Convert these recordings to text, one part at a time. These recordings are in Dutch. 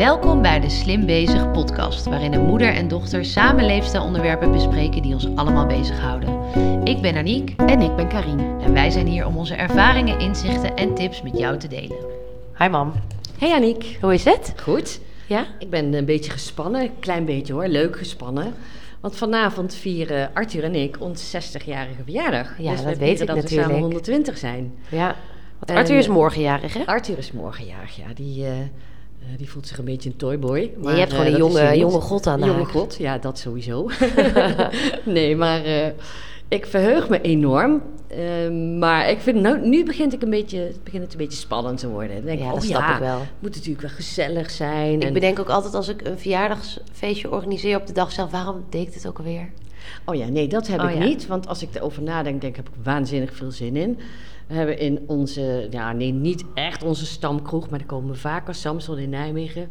Welkom bij de Slim Bezig podcast, waarin een moeder en dochter samen leefstijlonderwerpen bespreken die ons allemaal bezighouden. Ik ben Aniek En ik ben Karine. en wij zijn hier om onze ervaringen, inzichten en tips met jou te delen. Hi mam. Hey Aniek. Hoe is het? Goed. Ja? Ik ben een beetje gespannen, een klein beetje hoor, leuk gespannen. Want vanavond vieren Arthur en ik ons 60-jarige verjaardag. Ja, dus dat we weet ik dat we natuurlijk. samen 120 zijn. Ja. Want En, Arthur is morgenjarig, hè? Arthur is morgen jarig, ja. Die, eh, eh, die voelt zich een beetje een toyboy. je hebt gewoon eh, een jonge, jonge god aan de jonge god, ja, dat sowieso. nee, maar eh, ik verheug me enorm. Ehm, maar ik vind, nou, nu begint, ik een beetje, begint het een beetje spannend te worden. Dan denk ik, Ja, oh dat snap ja, ik wel. het moet natuurlijk wel gezellig zijn. Ik en- bedenk ook altijd als ik een verjaardagsfeestje organiseer op de dag zelf, waarom deed ik dit ook alweer? Oh ja, nee, dat heb Oh ik ja. niet. Want als ik erover nadenk, denk ik, heb ik waanzinnig veel zin in. We hebben in onze, ja, nee, niet echt onze stamkroeg, maar er komen vaker Samson in Nijmegen.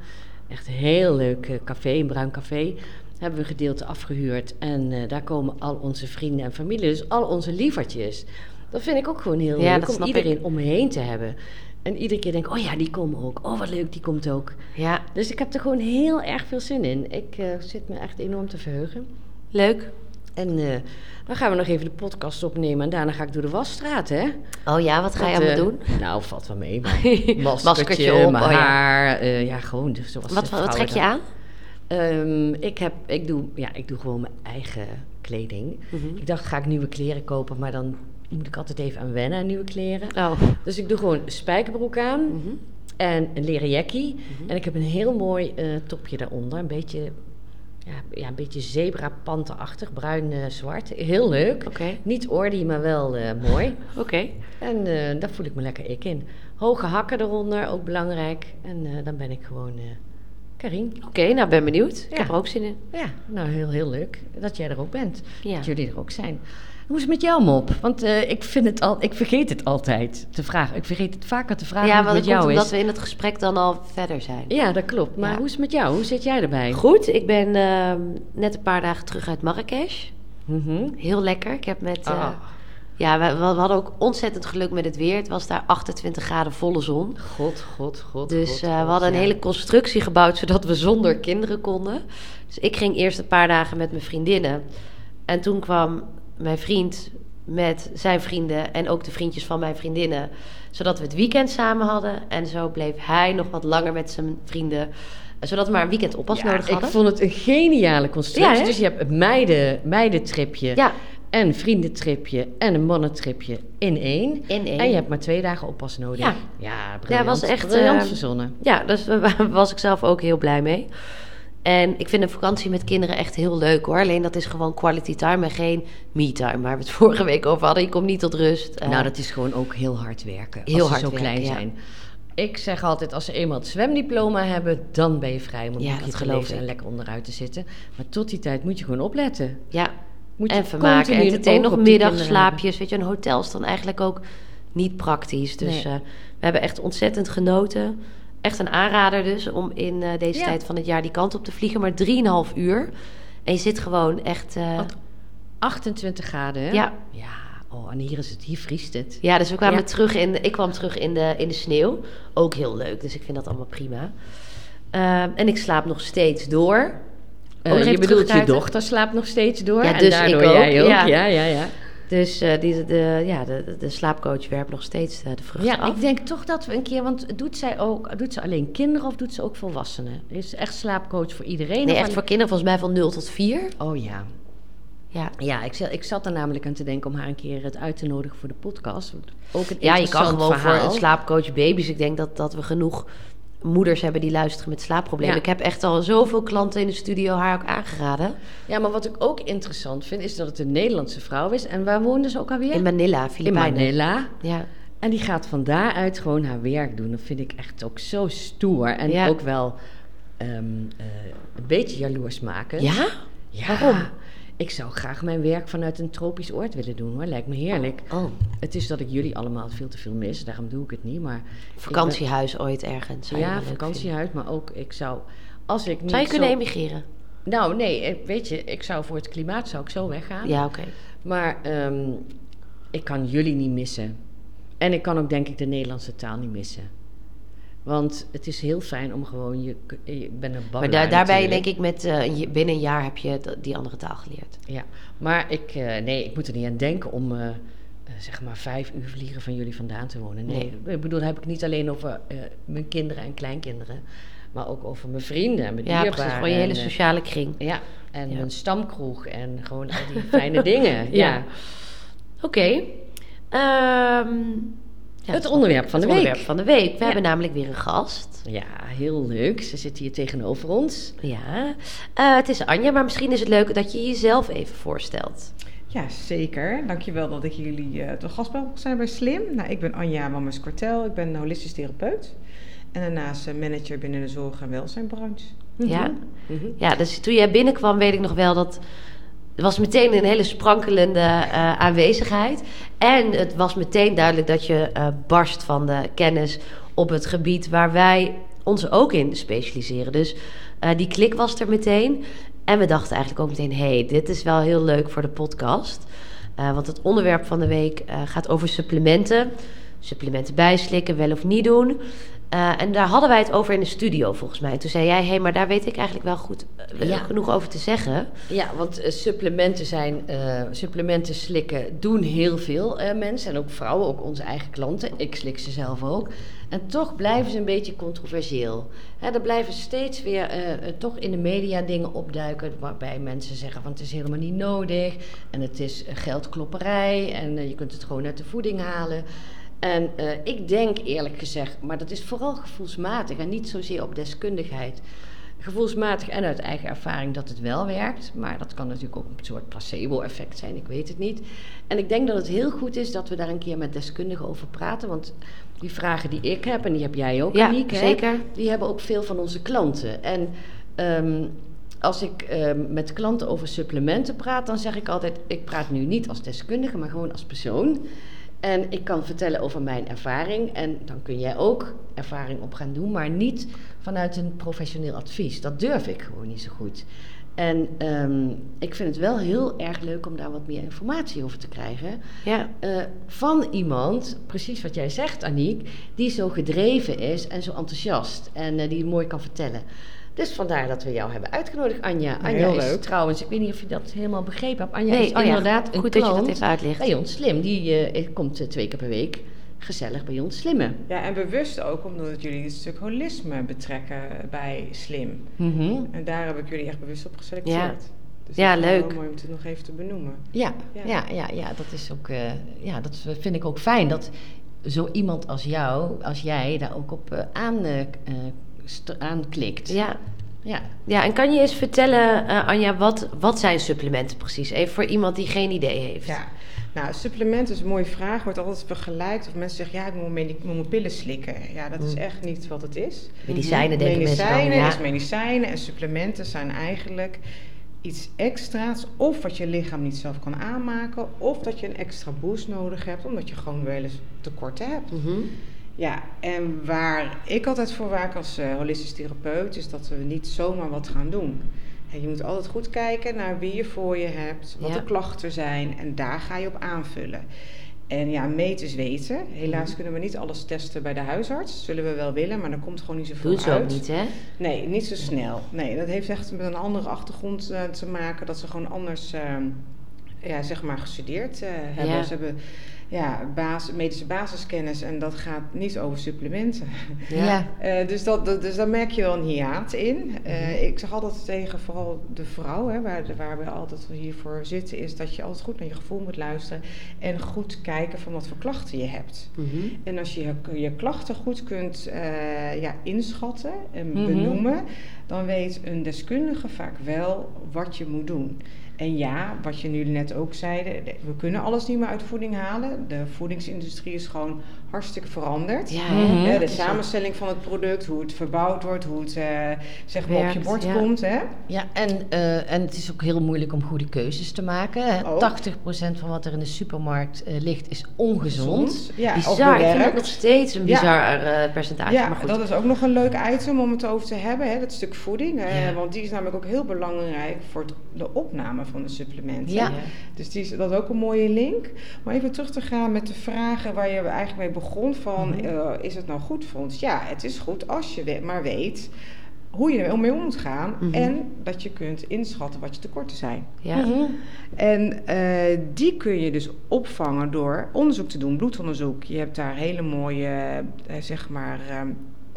Echt een heel leuk eh, café, een bruin café. Hebben we een gedeelte afgehuurd. En eh, daar komen al onze vrienden en familie, dus al onze lievertjes. Dat vind ik ook gewoon heel Ja, leuk, om iedereen om me heen te hebben. En iedere keer denk ik, oh ja, die komen ook. Oh, wat leuk, die komt ook. Ja, Dus ik heb er gewoon heel erg veel zin in. Ik eh, zit me echt enorm te verheugen. leuk. En eh, dan gaan we nog even de podcast opnemen. En daarna ga ik door de wasstraat, hè? Oh ja, wat ga je allemaal eh, doen? Nou, valt wel mee. maar Maskertje, Maskertje op, mijn oh ja. haar. eh, ja, gewoon dus zoals Wat, wat trek je aan? Ehm, ik, heb, ik, doe, ja, ik doe gewoon mijn eigen kleding. Mhm. Ik dacht, ga ik nieuwe kleren kopen, maar dan moet ik altijd even aan wennen aan nieuwe kleren. Oh. Dus ik doe gewoon een spijkerbroek aan Mhm. en een leren jackie. En ik heb een heel mooi topje daaronder. Een beetje, ja, ja, een beetje zebra-panterachtig, bruin-zwart. heel leuk. Niet ordy, maar wel eh, mooi. Oké. En eh, daar voel ik me lekker ik in. Hoge hakken eronder, ook belangrijk. En eh, dan ben ik gewoon eh Karin. Oké, nou ben benieuwd. Ik heb er ook zin in. Ja, nou heel, heel leuk dat jij er ook bent. Ja. Dat jullie er ook zijn. Hoe is het met jou, Mop? Want eh, ik, vind het al, ik vergeet het altijd te vragen. Ik vergeet het vaker te vragen Ja, want met komt jou omdat is. we in het gesprek dan al verder zijn. Ja, dat klopt. Maar Ja. hoe is het met jou? Hoe zit jij erbij? Goed, ik ben ehm, net een paar dagen terug uit Marrakesh. Mhm. Heel lekker. Ik heb met... Ah. Ja, we, we hadden ook ontzettend geluk met het weer. Het was daar 28 graden volle zon. God, god, god. Dus eh, god, we hadden een ja. hele constructie gebouwd zodat we zonder kinderen konden. Dus ik ging eerst een paar dagen met mijn vriendinnen. En toen kwam mijn vriend met zijn vrienden en ook de vriendjes van mijn vriendinnen. Zodat we het weekend samen hadden. En zo bleef hij nog wat langer met zijn vrienden. Zodat we maar een weekend oppas Ja, nodig ik hadden. vond het een geniale constructie. Ja, dus je hebt een meiden, meidentripje Ja, en een vriendentripje en een mannentripje in één. in één. En je hebt maar twee dagen oppas nodig. Ja. ja briljant. was echt, briljant eh, verzonnen. Ja, dus daar was ik zelf ook heel blij mee. En ik vind een vakantie met kinderen echt heel leuk hoor. Alleen dat is gewoon quality time en geen me-time. Waar we het vorige week over hadden. Je komt niet tot rust. Eh, nou, dat is gewoon ook heel hard werken. Heel als ze hard zo werken, klein ja. zijn. Ik zeg altijd, als ze eenmaal het zwemdiploma hebben, dan ben je vrij om een Ja, boekje dat te lezen en lekker onderuit te zitten. Maar tot die tijd moet je gewoon opletten. Ja, Moet en je vermaken. continu een Entertain, oog nog middagslaapjes. Weet je, een hotel is dan eigenlijk ook niet praktisch. Dus Nee. eh, we hebben echt ontzettend genoten. Echt een aanrader dus om in eh, deze Ja. tijd van het jaar die kant op te vliegen. Maar 3,5 uur. En je zit gewoon echt... eh, Wat? 28 graden, hè? ja, Ja, oh, en hier is het, hier vriest het. Ja, dus we kwamen Ja. terug in ik kwam terug in de, in de sneeuw. Ook heel leuk, dus ik vind dat allemaal prima. Ehm, en ik slaap nog steeds door. Eh, nog je bedoelt, je dochter slaapt nog steeds door. Ja, en dus daardoor ik ook, jij ook. ja. Ja, ja, ja. Dus eh, die, de, ja, de, de slaapcoach werpt nog steeds eh, de vruchten Ja, af. ik denk toch dat we een keer, want doet zij ook, doet ze alleen kinderen of doet ze ook volwassenen? Is ze echt slaapcoach voor iedereen? nee, echt alleen- voor kinderen volgens mij van 0 tot 4. Oh ja. Ja, Ja, ik, zat- ik zat er namelijk aan te denken om haar een keer het uit te nodigen voor de podcast. Ook een ja je kan gewoon verhaal. voor een slaapcoach baby's. Ik denk dat, dat we genoeg moeders hebben die luisteren met slaapproblemen. Ja. Ik heb echt al zoveel klanten in de studio haar ook aangeraden. Ja, maar wat ik ook interessant vind, is dat het een Nederlandse vrouw is. En waar woonde ze ook alweer? In Manila, In Filipijnen. Manila. Ja. En die gaat van daaruit gewoon haar werk doen. Dat vind ik echt ook zo stoer. En Ja. ook wel ehm, eh, een beetje jaloers maken. ja? Ja. Waarom? Ik zou graag mijn werk vanuit een tropisch oord willen doen hoor. Lijkt me heerlijk. Oh, Het is dat ik jullie allemaal veel te veel mis. Daarom doe ik het niet. Maar vakantiehuis ooit ergens. zou ja, vakantiehuis. Maar ook ik zou... Als ik niet Zou je kunnen emigreren? Nou, nee. eh, Weet je, ik zou voor het klimaat zou ik zo weggaan. Ja, oké. Maar ehm, ik kan jullie niet missen. En ik kan ook denk ik de Nederlandse taal niet missen. Want het is heel fijn om gewoon, je, je bent een Maar daar, daarbij denk ik met eh, binnen een jaar heb je die andere taal geleerd. Ja, maar ik, eh, nee, ik moet er niet aan denken om eh, zeg maar vijf uur vliegen van jullie vandaan te wonen. Nee, ik bedoel, heb ik niet alleen over mijn kinderen en kleinkinderen, maar ook over mijn vrienden en mijn Ja, dierbaren. precies. Gewoon je hele sociale kring. Ja, en Ja. mijn stamkroeg en gewoon al die fijne dingen. Ja. Ja. Oké. Ehm, ja, Het onderwerp van het de week. onderwerp van de week. We Ja. hebben namelijk weer een gast. Ja, heel leuk. Ze zit hier tegenover ons. Ja. Eh, het is Anja, maar misschien is het leuk dat je jezelf even voorstelt. Ja, zeker. Dankjewel dat ik jullie eh te gast mag zijn bij Slim. Nou, ik ben Anja Wammers-Kortel. Ik ben holistisch therapeut. En daarnaast eh, manager binnen de zorg- en welzijnbranche. Ja. Mhm. Ja, dus toen jij binnenkwam, weet ik nog wel dat. Er was meteen een hele sprankelende eh, aanwezigheid. En het was meteen duidelijk dat je eh, barst van de kennis op het gebied waar wij ons ook in specialiseren. Dus eh, die klik was er meteen. En we dachten eigenlijk ook meteen: hey, dit is wel heel leuk voor de podcast. Want het onderwerp van de week gaat over supplementen. Supplementen bijslikken, wel of niet doen. Eh, en daar hadden wij het over in de studio volgens mij. Toen zei jij, hé, hey, maar daar weet ik eigenlijk wel goed eh, Ja. genoeg over te zeggen. Ja, want eh, supplementen zijn, supplementen slikken doen heel veel mensen en ook vrouwen, ook onze eigen klanten. Ik slik ze zelf ook. En toch blijven ze een beetje controversieel. Hè, er blijven steeds weer toch in de media dingen opduiken waarbij mensen zeggen van het is helemaal niet nodig en het is geldklopperij en je kunt het gewoon uit de voeding halen. En eh, ik denk eerlijk gezegd, maar dat is vooral gevoelsmatig en niet zozeer op deskundigheid gevoelsmatig en uit eigen ervaring dat het wel werkt. Maar dat kan natuurlijk ook een soort placebo-effect zijn, ik weet het niet. En ik denk dat het heel goed is dat we daar een keer met deskundigen over praten. Want die vragen die ik heb, en die heb jij ook, Ja, Aniek, hè, zeker. die hebben ook veel van onze klanten. En ehm, als ik ehm, met klanten over supplementen praat, dan zeg ik altijd: ik praat nu niet als deskundige, maar gewoon als persoon. En ik kan vertellen over mijn ervaring. En dan kun jij ook ervaring op gaan doen, maar niet vanuit een professioneel advies. Dat durf ik gewoon niet zo goed. En ehm, ik vind het wel heel erg leuk om daar wat meer informatie over te krijgen. Ja, Eh, van iemand, precies wat jij zegt, Aniek, die zo gedreven is en zo enthousiast en eh, die het mooi kan vertellen. Dus vandaar dat we jou hebben uitgenodigd, Anja. Anja heel is leuk. trouwens, ik weet niet of je dat helemaal begrepen hebt. Anja nee, is oh ja, inderdaad een goed dat je klant dat even uitlegt. bij ons slim. Die eh, komt eh, twee keer per week gezellig bij ons slimmen. Ja, en bewust ook omdat jullie het stuk holisme betrekken bij Slim. Mhm. En daar heb ik jullie echt bewust op geselecteerd. Dus Ja, dat is wel leuk. mooi om het nog even te benoemen. Ja, Ja. ja. Ja, ja, dat is ook, eh, ja, dat vind ik ook fijn dat zo iemand als jou, als jij, daar ook op aan, aanklikt. Ja. ja. ja, en kan je eens vertellen, eh, Anja, wat, wat zijn supplementen precies? Even voor iemand die geen idee heeft. Ja, nou, supplement is een mooie vraag. Wordt altijd vergelijkt. Of mensen zeggen, ja, ik moet ik moet mijn pillen slikken. Ja, dat is echt niet wat het is. Medicijnen denken mensen dan. medicijnen Ja. is medicijnen en supplementen zijn eigenlijk iets extra's. Of wat je lichaam niet zelf kan aanmaken. Of dat je een extra boost nodig hebt, omdat je gewoon wel eens tekorten hebt. Mhm. Ja, en waar ik altijd voor waak als eh, holistisch therapeut, is dat we niet zomaar wat gaan doen. En je moet altijd goed kijken naar wie je voor je hebt, wat Ja. de klachten zijn en daar ga je op aanvullen. En ja, meten is weten. Helaas Mhm. kunnen we niet alles testen bij de huisarts. Zullen we wel willen, maar er komt gewoon niet zoveel Doen ze uit. ook niet, hè? Nee, niet zo snel. Nee, dat heeft echt met een andere achtergrond eh, te maken. Dat ze gewoon anders, ehm, ja, zeg maar, gestudeerd eh, hebben. Ja. Ze hebben ja, basis, medische basiskennis en dat gaat niet over supplementen. Ja. Eh, dus, dat, dat- dus daar merk je wel een hiaat in. Eh, Mhm. Ik zeg altijd tegen vooral de vrouw, hè, waar, waar we altijd hiervoor zitten, is dat je altijd goed naar je gevoel moet luisteren. En goed kijken van wat voor klachten je hebt. Mhm. En als je je, klachten goed kunt eh, ja, inschatten en Mhm. benoemen, dan weet een deskundige vaak wel wat je moet doen. En ja, wat je nu net ook zeiden, de- we kunnen alles niet meer uit voeding halen. De voedingsindustrie is gewoon hartstikke veranderd. Ja, hè? Hè, de samenstelling van het product, hoe het verbouwd wordt, hoe het eh, zeg maar op je bord ja. komt. Hè? Ja, en, eh, en het is ook heel moeilijk om goede keuzes te maken. hè. Ook. 80% van wat er in de supermarkt eh, ligt is ongezond. Ja, Bizar, ik vind nog steeds een Ja. bizar eh, percentage. Ja, maar goed. dat is ook nog een leuk item om het over te hebben, hè, dat stuk voeding. eh, Ja. Want die is namelijk ook heel belangrijk voor het- de opname van de supplementen. Ja. Dus die is, dat is ook een mooie link. Maar even terug te gaan met de vragen waar je eigenlijk mee begon. Van, Mhm. eh, is het nou goed voor ons? Ja, het is goed als je we- maar weet hoe je ermee om moet gaan. Mhm. En dat je kunt inschatten wat je tekorten zijn. Ja. Mhm. En eh, die kun je dus opvangen door onderzoek te doen, bloedonderzoek. Je hebt daar hele mooie, eh, zeg maar, ehm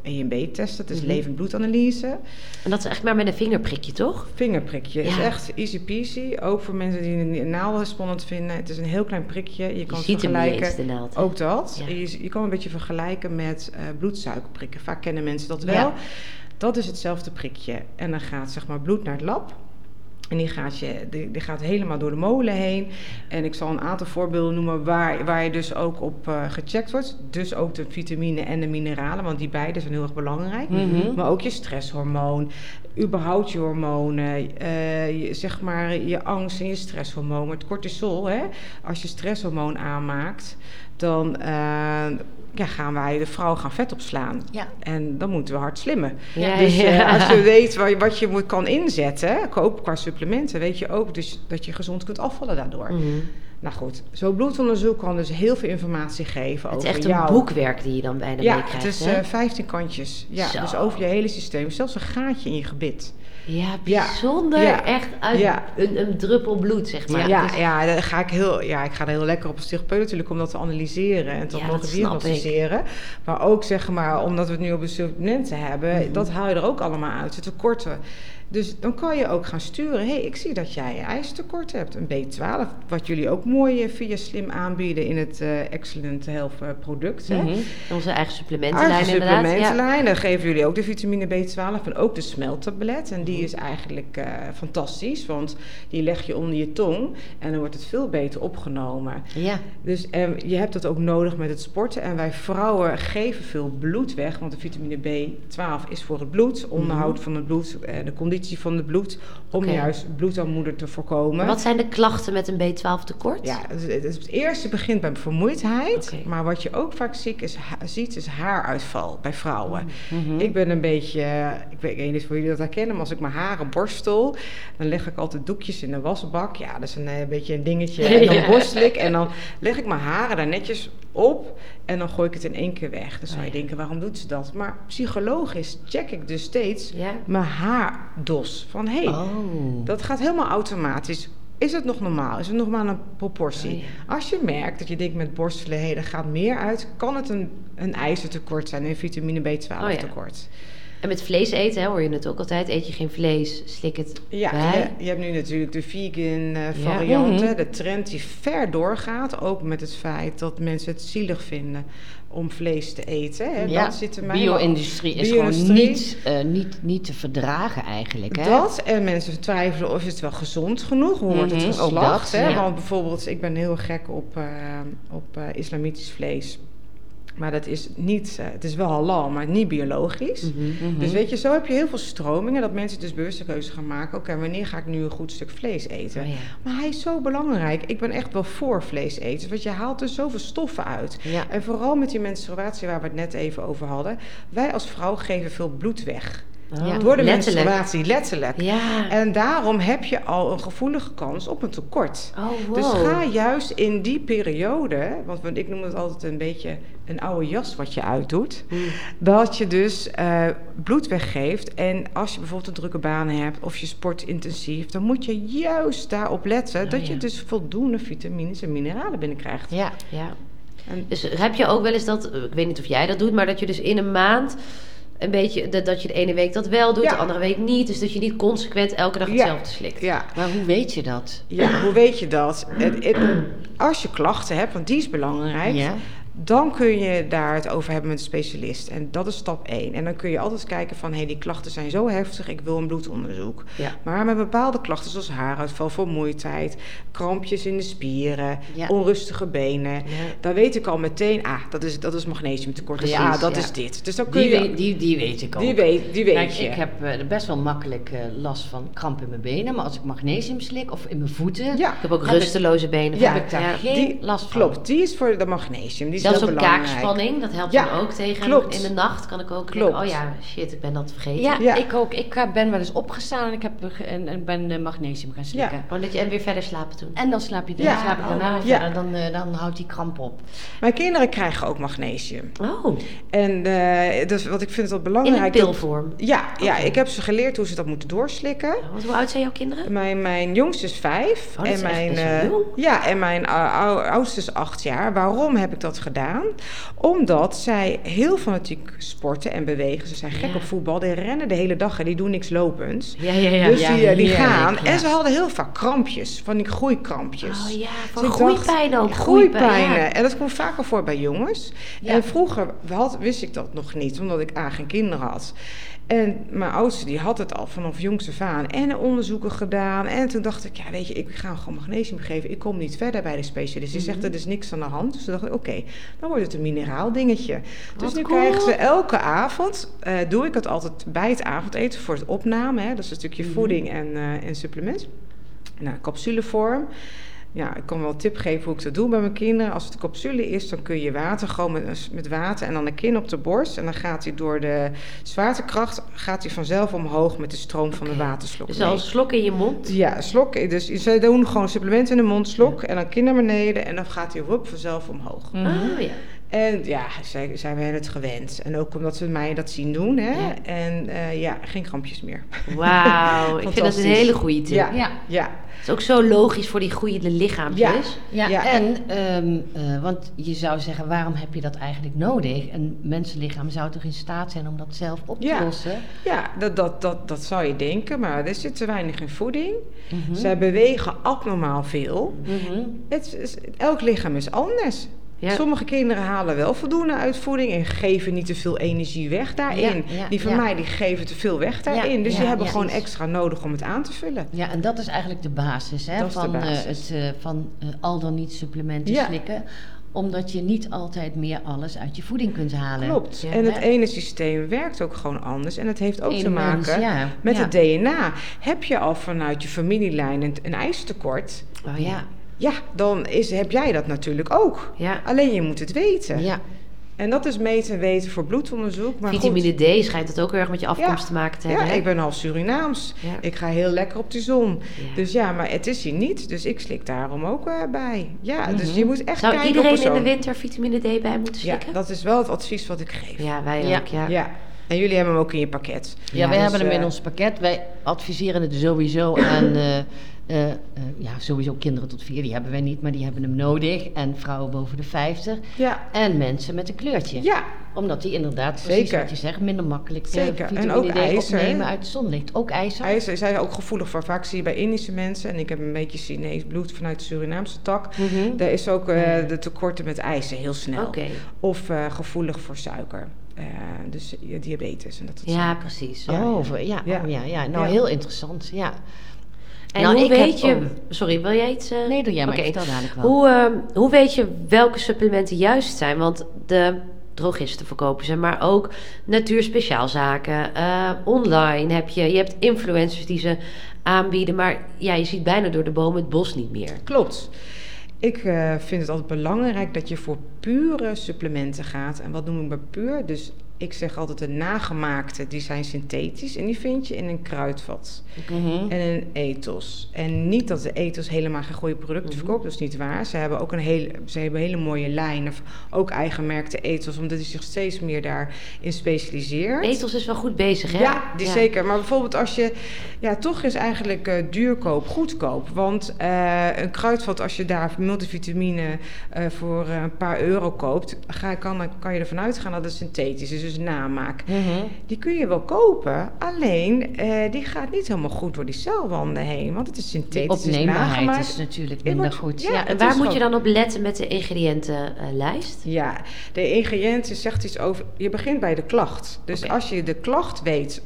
EMB-testen. Dat is Mhm. levend bloedanalyse. En dat is echt maar met een vingerprikje, toch? Vingerprikje is echt easy peasy. Ook voor mensen die een naald spannend vinden. Het is een heel klein prikje. Je Je kan ziet vergelijken. eens, de naald. Ook dat. Ja. Je, je kan een beetje vergelijken met eh, bloedsuikerprikken. Vaak kennen mensen dat wel. Ja. Dat is hetzelfde prikje. En dan gaat zeg maar bloed naar het lab. En die gaat, je, die, die gaat helemaal door de molen heen. En ik zal een aantal voorbeelden noemen waar, waar je dus ook op eh, gecheckt wordt. Dus ook de vitamine en de mineralen, want die beide zijn heel erg belangrijk. Mhm. Maar ook je stresshormoon, überhaupt je hormonen, eh, je, zeg maar je angst en je stresshormoon. Het cortisol, hè? als je stresshormoon aanmaakt, dan eh, ja, gaan wij de vrouw gaan vet opslaan. Ja. En dan moeten we hard slimmen. Ja, dus eh, ja. als je weet wat je, wat je moet, kan inzetten, koop qua supplementen, weet je ook dus dat je gezond kunt afvallen daardoor. Mhm. Nou goed, zo'n bloedonderzoek kan dus heel veel informatie geven Het is over echt een jou. boekwerk die je dan bijna Ja, meekrijgt. het is hè? eh 15 kantjes. Ja, Zo. dus over je hele systeem. Zelfs een gaatje in je gebit. Ja, bijzonder. ja, Echt uit ja. een, een druppel bloed, zeg maar. Ja, Het is- ja, daar ga ik heel, ja, ik ga er heel lekker op als therapeut natuurlijk om dat te analyseren en te mogen diagnosticeren. Maar ook zeg maar, omdat we het nu op de supplementen hebben, Mhm. dat haal je er ook allemaal uit, de tekorten. Dus dan kan je ook gaan sturen. Hé, hey, ik zie dat jij een ijzertekort hebt. Een B12, wat jullie ook mooi eh, via Slim aanbieden in het eh, Excellent Health eh, product. Hè? Mhm. Onze eigen supplementenlijn Eigen inderdaad. Ja. supplementenlijn. Dan geven jullie ook de vitamine B12 en ook de smeltablet. En die is eigenlijk fantastisch, want die leg je onder je tong en dan wordt het veel beter opgenomen. Ja. Dus en je hebt dat ook nodig met het sporten. En wij vrouwen geven veel bloed weg, want de vitamine B12 is voor het bloed, onderhoud van het bloed, de conditie van het bloed, om juist bloedarmoede te voorkomen. Maar wat zijn de klachten met een B12 tekort? Ja, het, het, het eerste begint bij vermoeidheid. Maar wat je ook vaak ziet is, ha- ziet, is haaruitval bij vrouwen. Mhm. Ik ben een beetje, ik weet niet of jullie dat herkennen, maar als ik mijn haren borstel, dan leg ik altijd doekjes in de wasbak. Ja, dat is een, eh, beetje een dingetje. En dan borstel ik en dan leg ik mijn haren daar netjes op en dan gooi ik het in één keer weg. Dan zou Oh je ja. denken, waarom doet ze dat? Maar psychologisch check ik dus steeds Ja. mijn haardos. Van hé, hey, Oh. dat gaat helemaal automatisch. Is het nog normaal? Is het nog maar een proportie? Oh, ja. Als je merkt dat je denkt met borstelen, hé, er gaat meer uit, kan het een, een ijzertekort zijn, een vitamine B12 Oh, ja. tekort. En met vlees eten, hè, hoor je het ook altijd. Eet je geen vlees, slik het Ja, bij. je, je hebt nu natuurlijk de vegan eh, Ja. variant, hè, Mhm. de trend die ver doorgaat, ook met het feit dat mensen het zielig vinden om vlees te eten. Hè. Ja, Dat zit er bio-industrie is gewoon niet, eh, niet, niet te verdragen eigenlijk. Hè? Dat en mensen twijfelen of het wel gezond genoeg hoe wordt het Mhm, ook geslacht. dat, hè? ja. Want bijvoorbeeld, ik ben heel gek op, eh, op islamitisch vlees. Maar dat is niet, eh, het is wel halal, maar niet biologisch. Mhm. Mhm. Dus weet je, zo heb je heel veel stromingen dat mensen dus bewuste keuze gaan maken. Oké, wanneer ga ik nu een goed stuk vlees eten? Oh, ja. Maar hij is zo belangrijk. Ik ben echt wel voor vlees eten, want je haalt er zoveel stoffen uit. Ja. En vooral met die menstruatie waar we het net even over hadden. Wij als vrouw geven veel bloed weg. Oh, Door de letterlijk. menstruatie, letterlijk. Ja. En daarom heb je al een gevoelige kans op een tekort. Oh, wow. Dus ga juist in die periode, want ik noem het altijd een beetje een oude jas wat je uitdoet, Mm. dat je dus eh, bloed weggeeft. En als je bijvoorbeeld een drukke baan hebt of je sport intensief, dan moet je juist daarop letten Oh, dat je dus voldoende vitamines en mineralen binnenkrijgt. Ja, ja. En Dus heb je ook wel eens dat, ik weet niet of jij dat doet, maar dat je dus in een maand een beetje, dat, dat je de ene week dat wel doet, Ja. de andere week niet. Dus dat je niet consequent elke dag Ja. hetzelfde slikt. ja, Maar hoe weet je dat? ja, hoe weet je dat? Het- het- als je klachten hebt, want die is belangrijk, Ja? Dan kun je daar het over hebben met een specialist. En dat is stap 1. En dan kun je altijd kijken van... hé, hey, die klachten zijn zo heftig, ik wil een bloedonderzoek. Ja. Maar met bepaalde klachten zoals haaruitval, vermoeidheid... krampjes in de spieren, Ja. onrustige benen... Ja. dan weet ik al meteen... ah, dat is, dat is magnesiumtekort. Dus ja, dat is dit. Dus dan kun Die, je... weet, die, die weet ik ook. die weet, die weet je. ik heb eh, best wel makkelijk eh, last van kramp in mijn benen. Maar als ik magnesium slik of in mijn voeten... Ja. Ik heb ook ik- rusteloze benen. Ja, heb ik daar Ja. geen die, last van. Klopt, die is voor de magnesium. Die Zelfs belangrijk. kaakspanning, dat helpt Ja, dan ook tegen. klopt. In de nacht kan ik ook Klopt. denken, oh ja, shit, ik ben dat vergeten. Ja, Ja. ik ook. Ik eh, ben wel eens opgestaan en ik heb, ge- en, en ben eh, magnesium gaan slikken. Ja. Gewoon dat je en weer verder slapen toen. En dan slaap je, dan Ja. slaap ik daarna weer Ja. dan, eh, dan houdt die kramp op. Mijn kinderen krijgen ook magnesium. Oh, En eh, dus wat ik vind het wel in belangrijk... een dat- pilvorm. Ja, ja, ik heb ze geleerd hoe ze dat moeten doorslikken. Want hoe oud zijn jouw kinderen? Mijn, mijn jongste is vijf. Oh, dat en is echt mijn, best wel eh, jong. ja, en mijn uh, ou- oudste is acht jaar. Waarom heb ik dat gedaan? Omdat zij heel fanatiek sporten en bewegen. Ze zijn gek Ja. op voetbal. Die rennen de hele dag en die doen niks lopends. Ja, ja, ja. dus ja, die, eh, die gaan. En ze hadden heel vaak krampjes, van die groeikrampjes. Oh ja, van Dus ik groeipijn ook. Groeipijnen. En dat komt vaker voor bij jongens. En vroeger had, wist ik dat nog niet, omdat ik A, geen kinderen had. En mijn oudste die had het al vanaf jongs af aan. En onderzoeken gedaan. En toen dacht ik, ja weet je, ik ga hem gewoon magnesium geven. Ik kom niet verder bij de specialist. Die Mhm. zegt, er is niks aan de hand. Dus toen dacht ik, oké, dan wordt het een mineraal dingetje. Dus nu cool. krijgen ze elke avond, eh, doe ik het altijd bij het avondeten voor het opname. Hè. Dat is een stukje Mhm. voeding en, eh, en supplement. Nou, capsulevorm. Ja, ik kan wel een tip geven hoe ik dat doe bij mijn kinderen. Als het een capsule is, dan kun je water gewoon met, met water en dan een kin op de borst. En dan gaat hij door de zwaartekracht, gaat hij vanzelf omhoog met de stroom van de waterslok. Dus al slok in je mond. Ja, slok. Dus ze doen gewoon supplementen in de mond, slok. En dan kin naar beneden en dan gaat hij rup vanzelf omhoog. Oh ja. En ja, zij, zij zijn het gewend. En ook omdat ze mij dat zien doen. Hè? Ja. En eh, ja, geen krampjes meer. Wauw, ik vind dat een hele goede tip. Ja, Ja. ja. Het is ook zo logisch voor die groeiende lichaampjes. Ja, Ja. en, ehm, eh, want je zou zeggen, waarom heb je dat eigenlijk nodig? Een mensenlichaam zou toch in staat zijn om dat zelf op te Ja. lossen? Ja, dat, dat, dat, dat zou je denken, maar er zit te weinig in voeding. Mhm. Zij bewegen abnormaal veel. Mhm. Het elk lichaam is anders. Ja. Sommige kinderen halen wel voldoende uit voeding en geven niet te veel energie weg daarin. Ja, ja, die van mij die geven te veel weg daarin. dus die hebben gewoon extra nodig om het aan te vullen. Ja, en dat is eigenlijk de basis, hè, Dat is de van, eh, basis. het, eh, van eh, al dan niet supplementen slikken. Omdat je niet altijd meer alles uit je voeding kunt halen. Klopt. Ja. en het ene systeem werkt ook gewoon anders. En het heeft ook te maken mens, ja, met ja. het DNA. Heb je al vanuit je familielijn een, een ijzertekort? Oh ja. Ja, dan is, heb jij dat natuurlijk ook. Ja. Alleen je moet het weten. Ja, En dat is meten en weten voor bloedonderzoek. Maar Vitamine goed. D schijnt het ook heel erg met je afkomst Ja. te maken te hebben. Ja, hè? ik ben half Surinaams. Ja. Ik ga heel lekker op de zon. Ja. Dus ja, maar het is hier niet. Dus ik slik daarom ook eh, bij. Ja, dus Mhm. je moet echt Zou kijken iedereen op in de winter vitamine D bij moeten Ja, slikken? dat is wel het advies wat ik geef. Ja, wij Ja. ook, ja. En jullie hebben hem ook in je pakket. ja, wij dus, hebben hem in eh, ons pakket. Wij adviseren het sowieso aan... eh, eh, ja, sowieso kinderen tot vier, die hebben wij niet, maar die hebben hem nodig. En vrouwen boven de 50. Ja. En mensen met een kleurtje. Ja, Omdat die inderdaad, precies Zeker. wat je zegt, minder makkelijk Zeker. En ook D ijzer, opnemen uit het zonlicht. Ook ijzer. ijzer zijn ook gevoelig voor. Vaak zie je bij Indische mensen, en ik heb een beetje Chinees bloed vanuit de Surinaamse tak. Mhm. Daar is ook de tekorten met ijzer heel snel. Of gevoelig voor suiker. Eh, dus diabetes en dat soort Ja, zaken. precies. Oh, voor- ja, Ja. oh, ja, ja. Nou, Ja. heel interessant, ja. En Nou, hoe weet je... Sorry, wil jij iets... eh? Nee, doe jij maar. Oké. Ik vertel dadelijk wel. Hoe, ehm, hoe weet je welke supplementen juist zijn? Want de drogisten verkopen ze, maar ook natuurspeciaalzaken. eh online heb je, je hebt influencers die ze aanbieden, maar ja, je ziet bijna door de bomen het bos niet meer. Klopt. Ik eh, vind het altijd belangrijk dat je voor pure supplementen gaat. En wat noem ik bij puur? Dus ik zeg altijd de nagemaakte, die zijn synthetisch. En die vind je in een kruidvat. Mhm. En een ethos. En niet dat de ethos helemaal geen goede producten Mhm. verkoopt, dat is niet waar. Ze hebben ook een hele, ze hebben hele mooie lijn, of ook eigen merkte ethos, omdat hij zich steeds meer daarin specialiseert. Ethos is wel goed bezig, hè? Ja, die zeker. Maar bijvoorbeeld als je ja, toch is eigenlijk eh, duurkoop, goedkoop. Want eh, een kruidvat, als je daar multivitamine eh, voor een paar euro koopt, ga, kan, kan je ervan uitgaan dat het synthetisch is, dus namaak. Mhm. Die kun je wel kopen, alleen eh, die gaat niet helemaal goed door die celwanden heen. Want het is Die synthetisch, het is opneembaarheid is natuurlijk minder goed. ja, Ja, En het waar moet je dan op letten met de ingrediëntenlijst? Ja, de ingrediënten zegt iets over. Je begint bij de klacht. Dus als je de klacht weet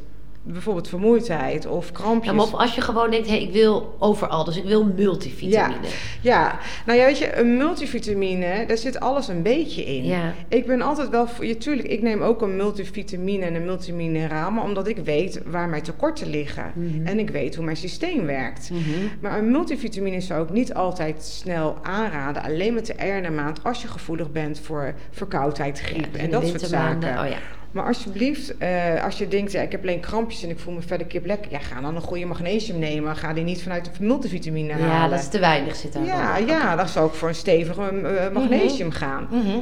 bijvoorbeeld vermoeidheid of krampjes. Ja, maar of als je gewoon denkt, hey, ik wil overal, dus ik wil multivitamine. Ja, nou ja, weet je, een multivitamine, daar zit alles een beetje in. Ja. Ik ben altijd wel voor je, tuurlijk, ik neem ook een multivitamine en een multimineraal, maar omdat ik weet waar mijn tekorten liggen. Mhm. En ik weet hoe mijn systeem werkt. Maar een multivitamine zou ik niet altijd snel aanraden, alleen met de ene maand als je gevoelig bent voor verkoudheid, griep Ja, en dat soort zaken. Oh ja. Maar alsjeblieft, eh, als je denkt, ja, ik heb alleen krampjes en ik voel me verder kip lekker, ja, ga dan een goede magnesium nemen. Ga die niet vanuit de multivitamine halen. ja, dat is te weinig zit daar. Ja, ja, dan zou ik voor een stevige eh, magnesium gaan. Mhm.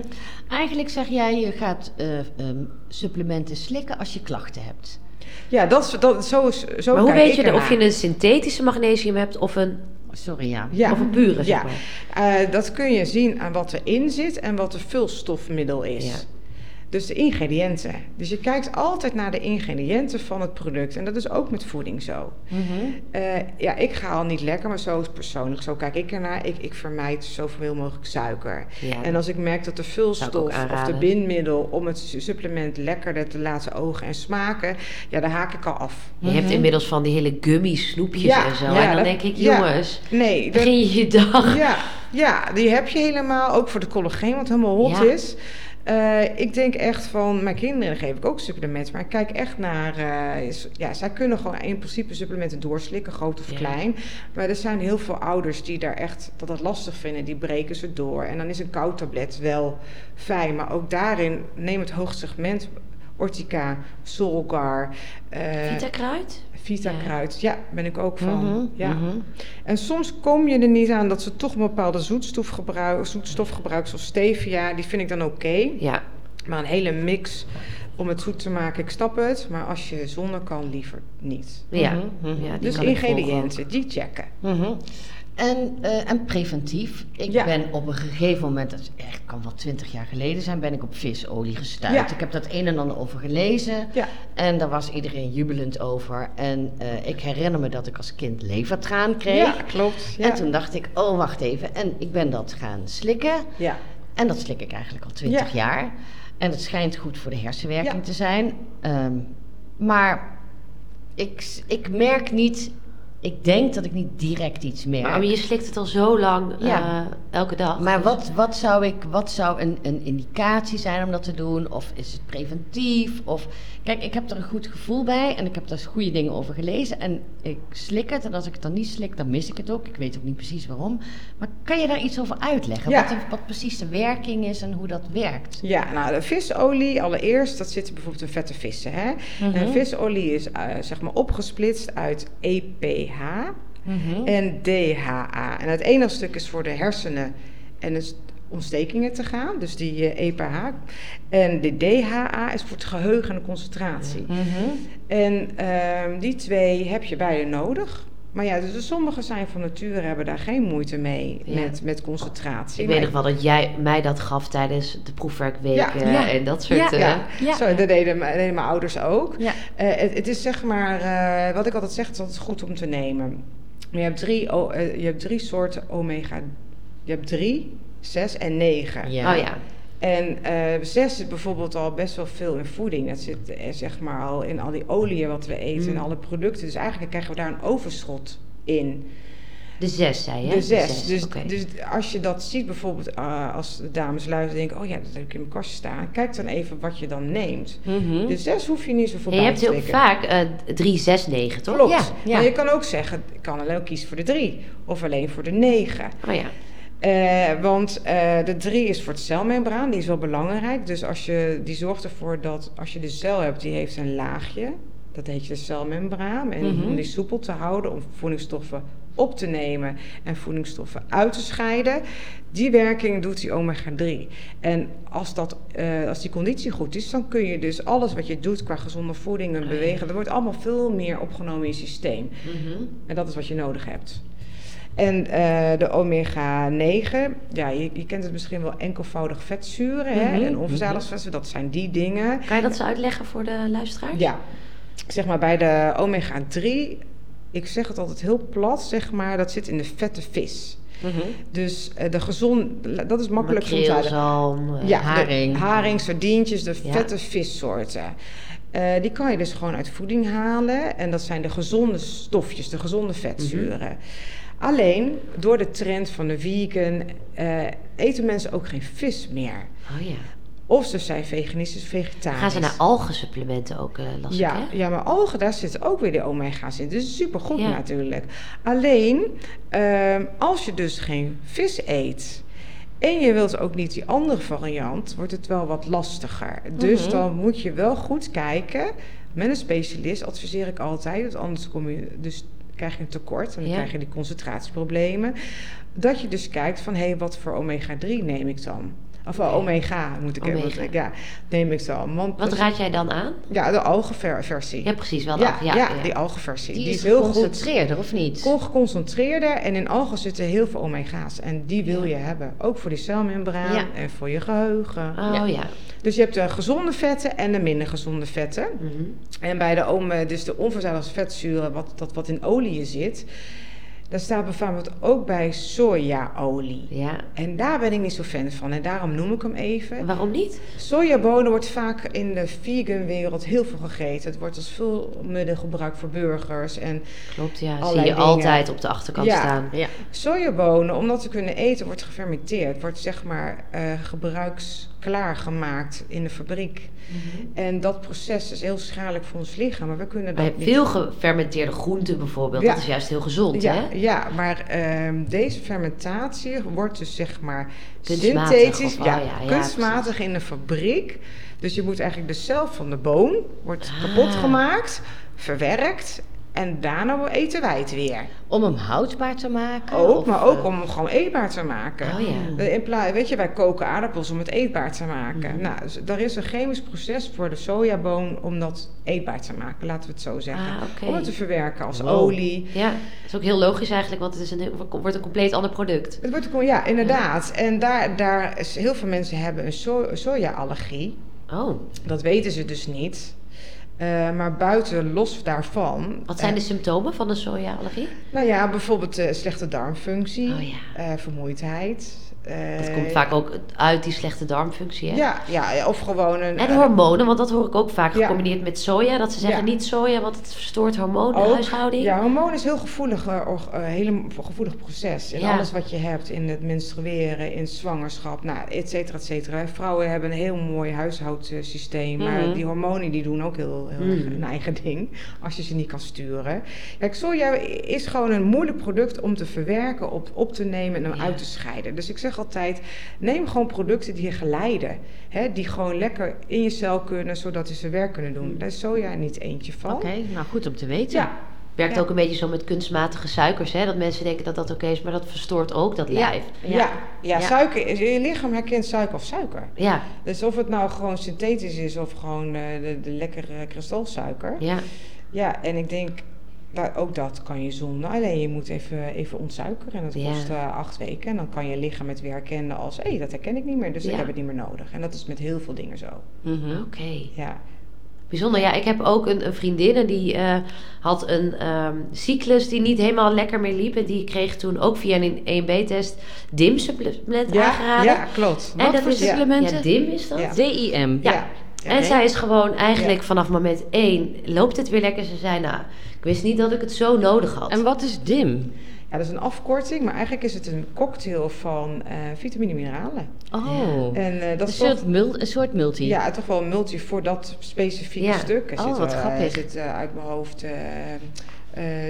Eigenlijk zeg jij, je gaat eh, ehm, supplementen slikken als je klachten hebt. Ja, dat, dat, zo, is, zo Maar hoe weet je of je een synthetische magnesium hebt of een, Sorry, ja. Ja. of een pure, zeg Ja. maar? Eh, dat kun je zien aan wat erin zit en wat de vulstofmiddel is. Ja. Dus de ingrediënten. Dus je kijkt altijd naar de ingrediënten van het product. En dat is ook met voeding zo. Mhm. Eh, ja, ik ga al niet lekker, maar zo is persoonlijk. Zo kijk ik ernaar. Ik, ik vermijd zoveel mogelijk suiker. Ja. En als ik merk dat de vulstof of de bindmiddel om het su- supplement lekkerder te laten ogen en smaken, ja, daar haak ik al af. Je hebt inmiddels van die hele gummy snoepjes Ja, en zo. ja, en dan dat- denk ik, jongens, Nee, begin je je dag. ja, ja, die heb je helemaal. Ook voor de collageen, wat helemaal hot is. Eh, ik denk echt van, mijn kinderen geef ik ook supplementen, maar ik kijk echt naar, eh, ja, zij kunnen gewoon in principe supplementen doorslikken, groot of Ja. klein. Maar er zijn heel veel ouders die daar echt, dat dat lastig vinden, die breken ze door. En dan is een koud tablet wel fijn, maar ook daarin, neem het hoogsegment, Ortica, Solgar, eh Vita-kruid? Vita-kruid. Ja, ben ik ook van. Mhm, Ja. mhm. En soms kom je er niet aan dat ze toch een bepaalde zoetstof gebruiken, zoetstof zoals stevia. Die vind ik dan oké. Ja. Maar een hele mix om het zoet te maken, ik snap het. Maar als je zonder kan, liever niet. Ja. Mhm, ja Dus ingrediënten, die checken. En, eh, en preventief. Ik Ja. ben op een gegeven moment, dat is echt, kan wel twintig jaar geleden zijn, ben ik op visolie gestuurd. Ja. Ik heb dat een en ander over gelezen. Ja. En daar was iedereen jubelend over. En eh, ik herinner me dat ik als kind levertraan kreeg. Ja, klopt. En toen dacht ik, oh wacht even. En ik ben dat gaan slikken. ja. En dat slik ik eigenlijk al twintig Ja. jaar. En het schijnt goed voor de hersenwerking te zijn. Ehm, maar ik, ik merk niet, ik denk dat ik niet direct iets merk. Maar je slikt het al zo lang, Ja. eh, elke dag. Maar Dus- wat, wat zou, ik, wat zou een, een indicatie zijn om dat te doen? Of is het preventief? Of, kijk, ik heb er een goed gevoel bij en ik heb daar goede dingen over gelezen. En ik slik het en als ik het dan niet slik, dan mis ik het ook. Ik weet ook niet precies waarom. Maar kan je daar iets over uitleggen? Ja. Wat, de- wat precies de werking is en hoe dat werkt? Ja, nou de visolie allereerst, dat zit bijvoorbeeld in vette vissen. Hè? Mhm. En visolie is eh, zeg maar opgesplitst uit EPH Mhm. en DHA. En het ene stuk is voor de hersenen en dus ontstekingen te gaan, dus die EPH. En de DHA is voor het geheugen en de concentratie. Mhm. En ehm, die twee heb je beide nodig. Maar ja, dus sommige zijn van nature hebben daar geen moeite mee Ja. met, met concentratie. Ik weet nog wel dat jij mij dat gaf tijdens de proefwerkweken Ja. en dat soort... Ja. eh, Ja, Ja. Zo, dat deden, mijn- deden mijn ouders ook. Ja. Eh, het, het is zeg maar, eh, wat ik altijd zeg, het is altijd goed om te nemen. Je hebt drie, eh, je hebt drie soorten omega. Je hebt drie, zes en negen. Ja. Oh ja. En eh zes zit bijvoorbeeld al best wel veel in voeding. Dat zit eh, zeg maar al in al die oliën wat we eten en Mm. alle producten. Dus eigenlijk krijgen we daar een overschot in. De zes, zei je? De zes. Dus, dus als je dat ziet, bijvoorbeeld eh, als de dames luisteren, denken: oh ja, dat heb ik in mijn kastje staan. Kijk dan even wat je dan neemt. Mhm. De zes hoef je niet zo voorbij je hebt te heel vaak eh 3, 6, 9, toch? Klopt. Ja, ja. Maar je kan ook zeggen, ik kan alleen kiezen voor de drie. Of alleen voor de negen. Oh ja. Eh, want eh, de drie is voor het celmembraan, die is wel belangrijk. Dus als je, die zorgt ervoor dat als je de cel hebt, die heeft een laagje. Dat heet je de celmembraan. En Mhm. om die soepel te houden, om voedingsstoffen op te nemen en voedingsstoffen uit te scheiden. Die werking doet die omega-3. En als, dat, eh, als die conditie goed is, dan kun je dus alles wat je doet qua gezonde voeding en ja. bewegen, er wordt allemaal veel meer opgenomen in je systeem. Mhm. En dat is wat je nodig hebt. En eh, de omega-9, ja, je, je kent het misschien wel enkelvoudig vetzuren hè? Mhm, en onverzadigd vetzuren, dat zijn die dingen. Kan je dat zo uitleggen voor de luisteraars? Ja, zeg maar bij de omega-3, ik zeg het altijd heel plat, zeg maar, dat zit in de vette vis. Mhm. Dus eh, de gezond, dat is makkelijk Makreel, zalm, eh, Ja, de haring. haring, sardientjes, de Ja. vette vissoorten. Eh, die kan je dus gewoon uit voeding halen. En dat zijn de gezonde stofjes, de gezonde vetzuren. Alleen door de trend van de vegan eh, eten mensen ook geen vis meer. Oh ja. Of ze zijn veganistisch, vegetarisch. Gaan ze naar algensupplementen ook, eh las Ja, hè? ja, maar algen, daar zitten ook weer de omega's in. Dus supergoed Ja. natuurlijk. Alleen, ehm, als je dus geen vis eet... en je wilt ook niet die andere variant... wordt het wel wat lastiger. Dus Mhm. dan moet je wel goed kijken... met een specialist adviseer ik altijd... want anders kom je dus krijg je een tekort... en dan Ja. krijg je die concentratieproblemen... dat je dus kijkt van... hé, hey, wat voor omega-3 neem ik dan? Of wel Oké. omega moet ik Omega. even... Ja, neem ik dan. Want Wat raad jij dan aan? Ja, de algenversie. Ja, precies. Wel Ja, ja, Ja, ja, die algenversie. Die, Die, is heel goed geconcentreerder, of niet? geconcentreerder en in algen zitten heel veel omega's. En die wil je hebben. Ook voor die celmembraan Ja. en voor je geheugen. Oh Ja. ja. Dus je hebt de gezonde vetten en de minder gezonde vetten. Mhm. En bij de, ome, dus de onverzadigde vetzuren, wat, dat wat in olie zit... daar staat bijvoorbeeld ook bij sojaolie. Ja. En daar ben ik niet zo fan van. En daarom noem ik hem even. En waarom niet? Sojabonen wordt vaak in de vegan wereld heel veel gegeten. Het wordt als vulmiddel gebruikt voor burgers. En Klopt, ja. Zie je dingen. altijd op de achterkant Ja. staan. Ja. sojabonen, om dat te kunnen eten, wordt gefermenteerd. Wordt zeg maar eh gebruiksklaar gemaakt in de fabriek. En dat proces is heel schadelijk voor ons lichaam. Maar we kunnen dat Bij niet... veel gefermenteerde groenten bijvoorbeeld, Ja. dat is juist heel gezond, ja, hè? ja, maar ehm, deze fermentatie wordt dus zeg maar Kunstmatig, synthetisch, of- ja, oh ja, kunstmatig in de fabriek. Dus je moet eigenlijk de cel van de boon wordt Ah. kapot gemaakt, verwerkt en daarna eten wij het weer. Om hem houdbaar te maken? Ook, of, maar ook eh, om hem gewoon eetbaar te maken. Oh ja. Eh, In plaats, weet je, wij koken aardappels om het eetbaar te maken. Mhm. Nou, dus er is een chemisch proces voor de sojaboon om dat eetbaar te maken, laten we het zo zeggen. Ah. Om het te verwerken als Wow. olie. Ja, dat is ook heel logisch eigenlijk, want het is een, wordt een compleet ander product. Het wordt ja, inderdaad. En daar, daar is, heel veel mensen hebben een so soja-allergie. Oh, Dat weten ze dus niet. Eh, maar buiten los daarvan. wat zijn eh, de symptomen van een soja-allergie? Nou ja, bijvoorbeeld eh, slechte darmfunctie, Oh ja. vermoeidheid. Dat eh, komt vaak ook uit die slechte darmfunctie, hè? Ja, ja, of gewoon een. En hormonen, want dat hoor ik ook vaak Ja. gecombineerd met soja. Dat ze zeggen Ja. niet soja, want het verstoort Ook, huishouding. Ja, hormoon is heel gevoelig, eh, eh, hele gevoelig proces. In Ja. alles wat je hebt, in het menstrueren, in zwangerschap, nou, et cetera, et cetera. Vrouwen hebben een heel mooi huishoudsysteem, maar Mhm. die hormonen die doen ook heel, heel Mhm. hun eigen ding, als je ze niet kan sturen. Kijk, soja is gewoon een moeilijk product om te verwerken, op, op te nemen en uit te scheiden. Dus ik zeg altijd, neem gewoon producten die je geleiden. Hè, die gewoon lekker in je cel kunnen, zodat ze zijn werk kunnen doen. Daar is soja niet eentje van. Oké, nou goed om te weten. Ja, Werkt Ja. ook een beetje zo met kunstmatige suikers, hè? Dat mensen denken dat dat oké is, maar dat verstoort ook dat lijf. Ja, ja, Ja. suiker. Je lichaam herkent suiker of suiker. Ja, Dus of het nou gewoon synthetisch is of gewoon eh, de, de lekkere kristalsuiker. ja. Ja, en ik denk, nou, ook dat kan je zonder. Alleen je moet even, even ontsuikeren. En dat Ja. kost eh, acht weken. En dan kan je lichaam het weer herkennen als, hé, dat herken ik niet meer. Dus ik heb het niet meer nodig. En dat is met heel veel dingen zo. Mhm. Oké. Ja. Bijzonder. Ja, ik heb ook een, een vriendin en die eh, had een ehm, cyclus die niet helemaal lekker meer liep. En die kreeg toen ook via een 1B-test DIM-supplement Ja, aangeraden. ja, klopt. En Wat dat voor is, supplementen? Ja, DIM is dat. Ja. DIM. Ja. En zij is gewoon eigenlijk vanaf moment één loopt het weer lekker. Ze zei, nou, ik wist niet dat ik het zo nodig had. En wat is DIM? Ja, dat is een afkorting, maar eigenlijk is het een cocktail van eh vitamine en mineralen. Oh. En eh, dat een, is toch- soort mul- een soort multi. Ja, toch wel een multi voor dat specifieke Ja. stuk. Er Oh, zit, wat eh, grappig. Er zit uit mijn hoofd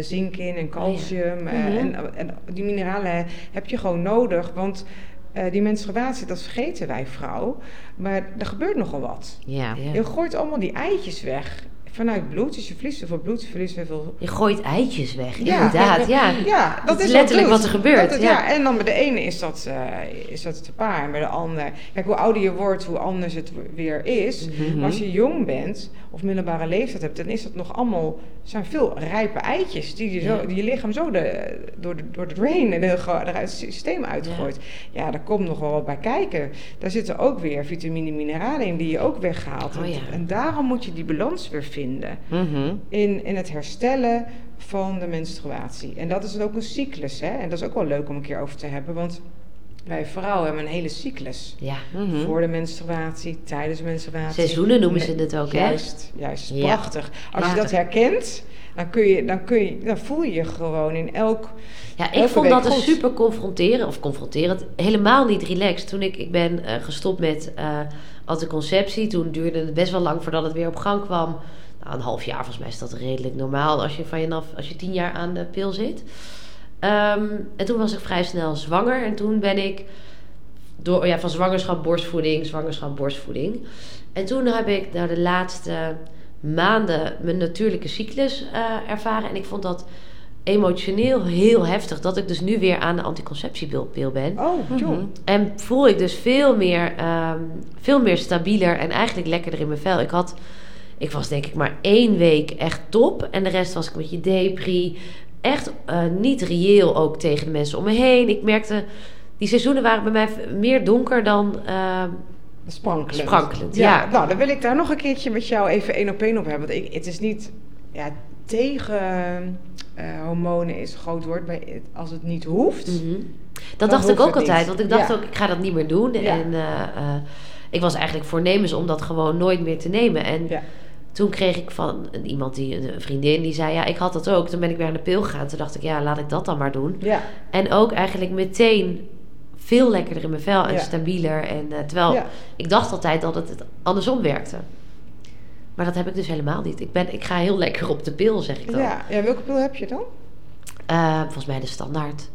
zink in en calcium. eh, Mhm. en, en die mineralen heb je gewoon nodig, want eh, die menstruatie, dat vergeten wij vrouw. Maar er gebeurt nogal wat. Ja. Ja. Je gooit allemaal die eitjes weg vanuit bloed. Dus je verliest zoveel bloed, je verliest heel veel Je gooit eitjes weg, Ja. inderdaad. Ja. Ja, dat, is is letterlijk wat er gebeurt, ja. en dan bij de ene is dat, eh, is dat te paar en bij de ander. Kijk, hoe ouder je wordt, hoe anders het weer is. Mhm. Maar als je jong bent of middelbare leeftijd hebt, dan is dat nog allemaal zijn veel rijpe eitjes die je, zo, Ja. die je lichaam zo de, door, de, door de brain en de, eruit het systeem uitgooit. Ja. daar komt nog wel wat bij kijken. Daar zitten ook weer vitamine en mineralen in die je ook weghaalt. Oh En- ja. En daarom moet je die balans weer vinden Mhm. in, in het herstellen van de menstruatie. En dat is ook een cyclus, hè? En dat is ook wel leuk om een keer over te hebben, want wij vrouwen hebben een hele cyclus. Ja. Mhm. Voor de menstruatie, tijdens de menstruatie. Seizoenen noemen ze het ook, hè? Juist, juist. Ja. Prachtig. Als je dat herkent, dan, kun je, dan, kun je, dan voel je je gewoon in elk... Ja, ik vond dat goed. super confronterend, of confronterend, helemaal niet relaxed. Toen ik, ik ben eh, gestopt met eh anticonceptie, toen duurde het best wel lang voordat het weer op gang kwam. Nou, een half jaar volgens mij is dat redelijk normaal als je, van je, af, als je tien jaar aan de pil zit. Ehm, en toen was ik vrij snel zwanger en toen ben ik door, ja, van zwangerschap, borstvoeding, zwangerschap, borstvoeding. En toen heb ik nou, de laatste maanden mijn natuurlijke cyclus eh, ervaren. En ik vond dat emotioneel heel heftig. Dat ik dus nu weer aan de anticonceptiepil ben. Oh, joh. Mhm. En voel ik dus veel meer, ehm, veel meer stabieler en eigenlijk lekkerder in mijn vel. Ik had, ik was denk ik maar één week echt top. En de rest was ik een beetje depri. Echt eh, niet reëel ook tegen de mensen om me heen. Ik merkte, die seizoenen waren bij mij meer donker dan... ehm, Sprankelend. Sprankelend, ja. Nou, dan wil ik daar nog een keertje met jou even één op één op hebben. Want ik, het is niet... Ja, tegen eh, hormonen is een groot woord. Maar het- als het niet hoeft... Mhm. Dat dacht ik ook altijd. niet. Want ik dacht Ja. ook, ik ga dat niet meer doen. Ja. En eh, ik was eigenlijk voornemens om dat gewoon nooit meer te nemen. En Ja. Toen kreeg ik van iemand, die, een vriendin, die zei... Ja, ik had dat ook. Toen ben ik weer aan de pil gegaan. Toen dacht ik, ja, laat ik dat dan maar doen. Ja. En ook eigenlijk meteen veel lekkerder in mijn vel en Ja. stabieler. En, eh, terwijl Ja. ik dacht altijd dat het andersom werkte. Maar dat heb ik dus helemaal niet. Ik, ben, ik ga heel lekker op de pil, zeg ik dan. Ja. ja, welke pil heb je dan? Eh, volgens mij de standaard.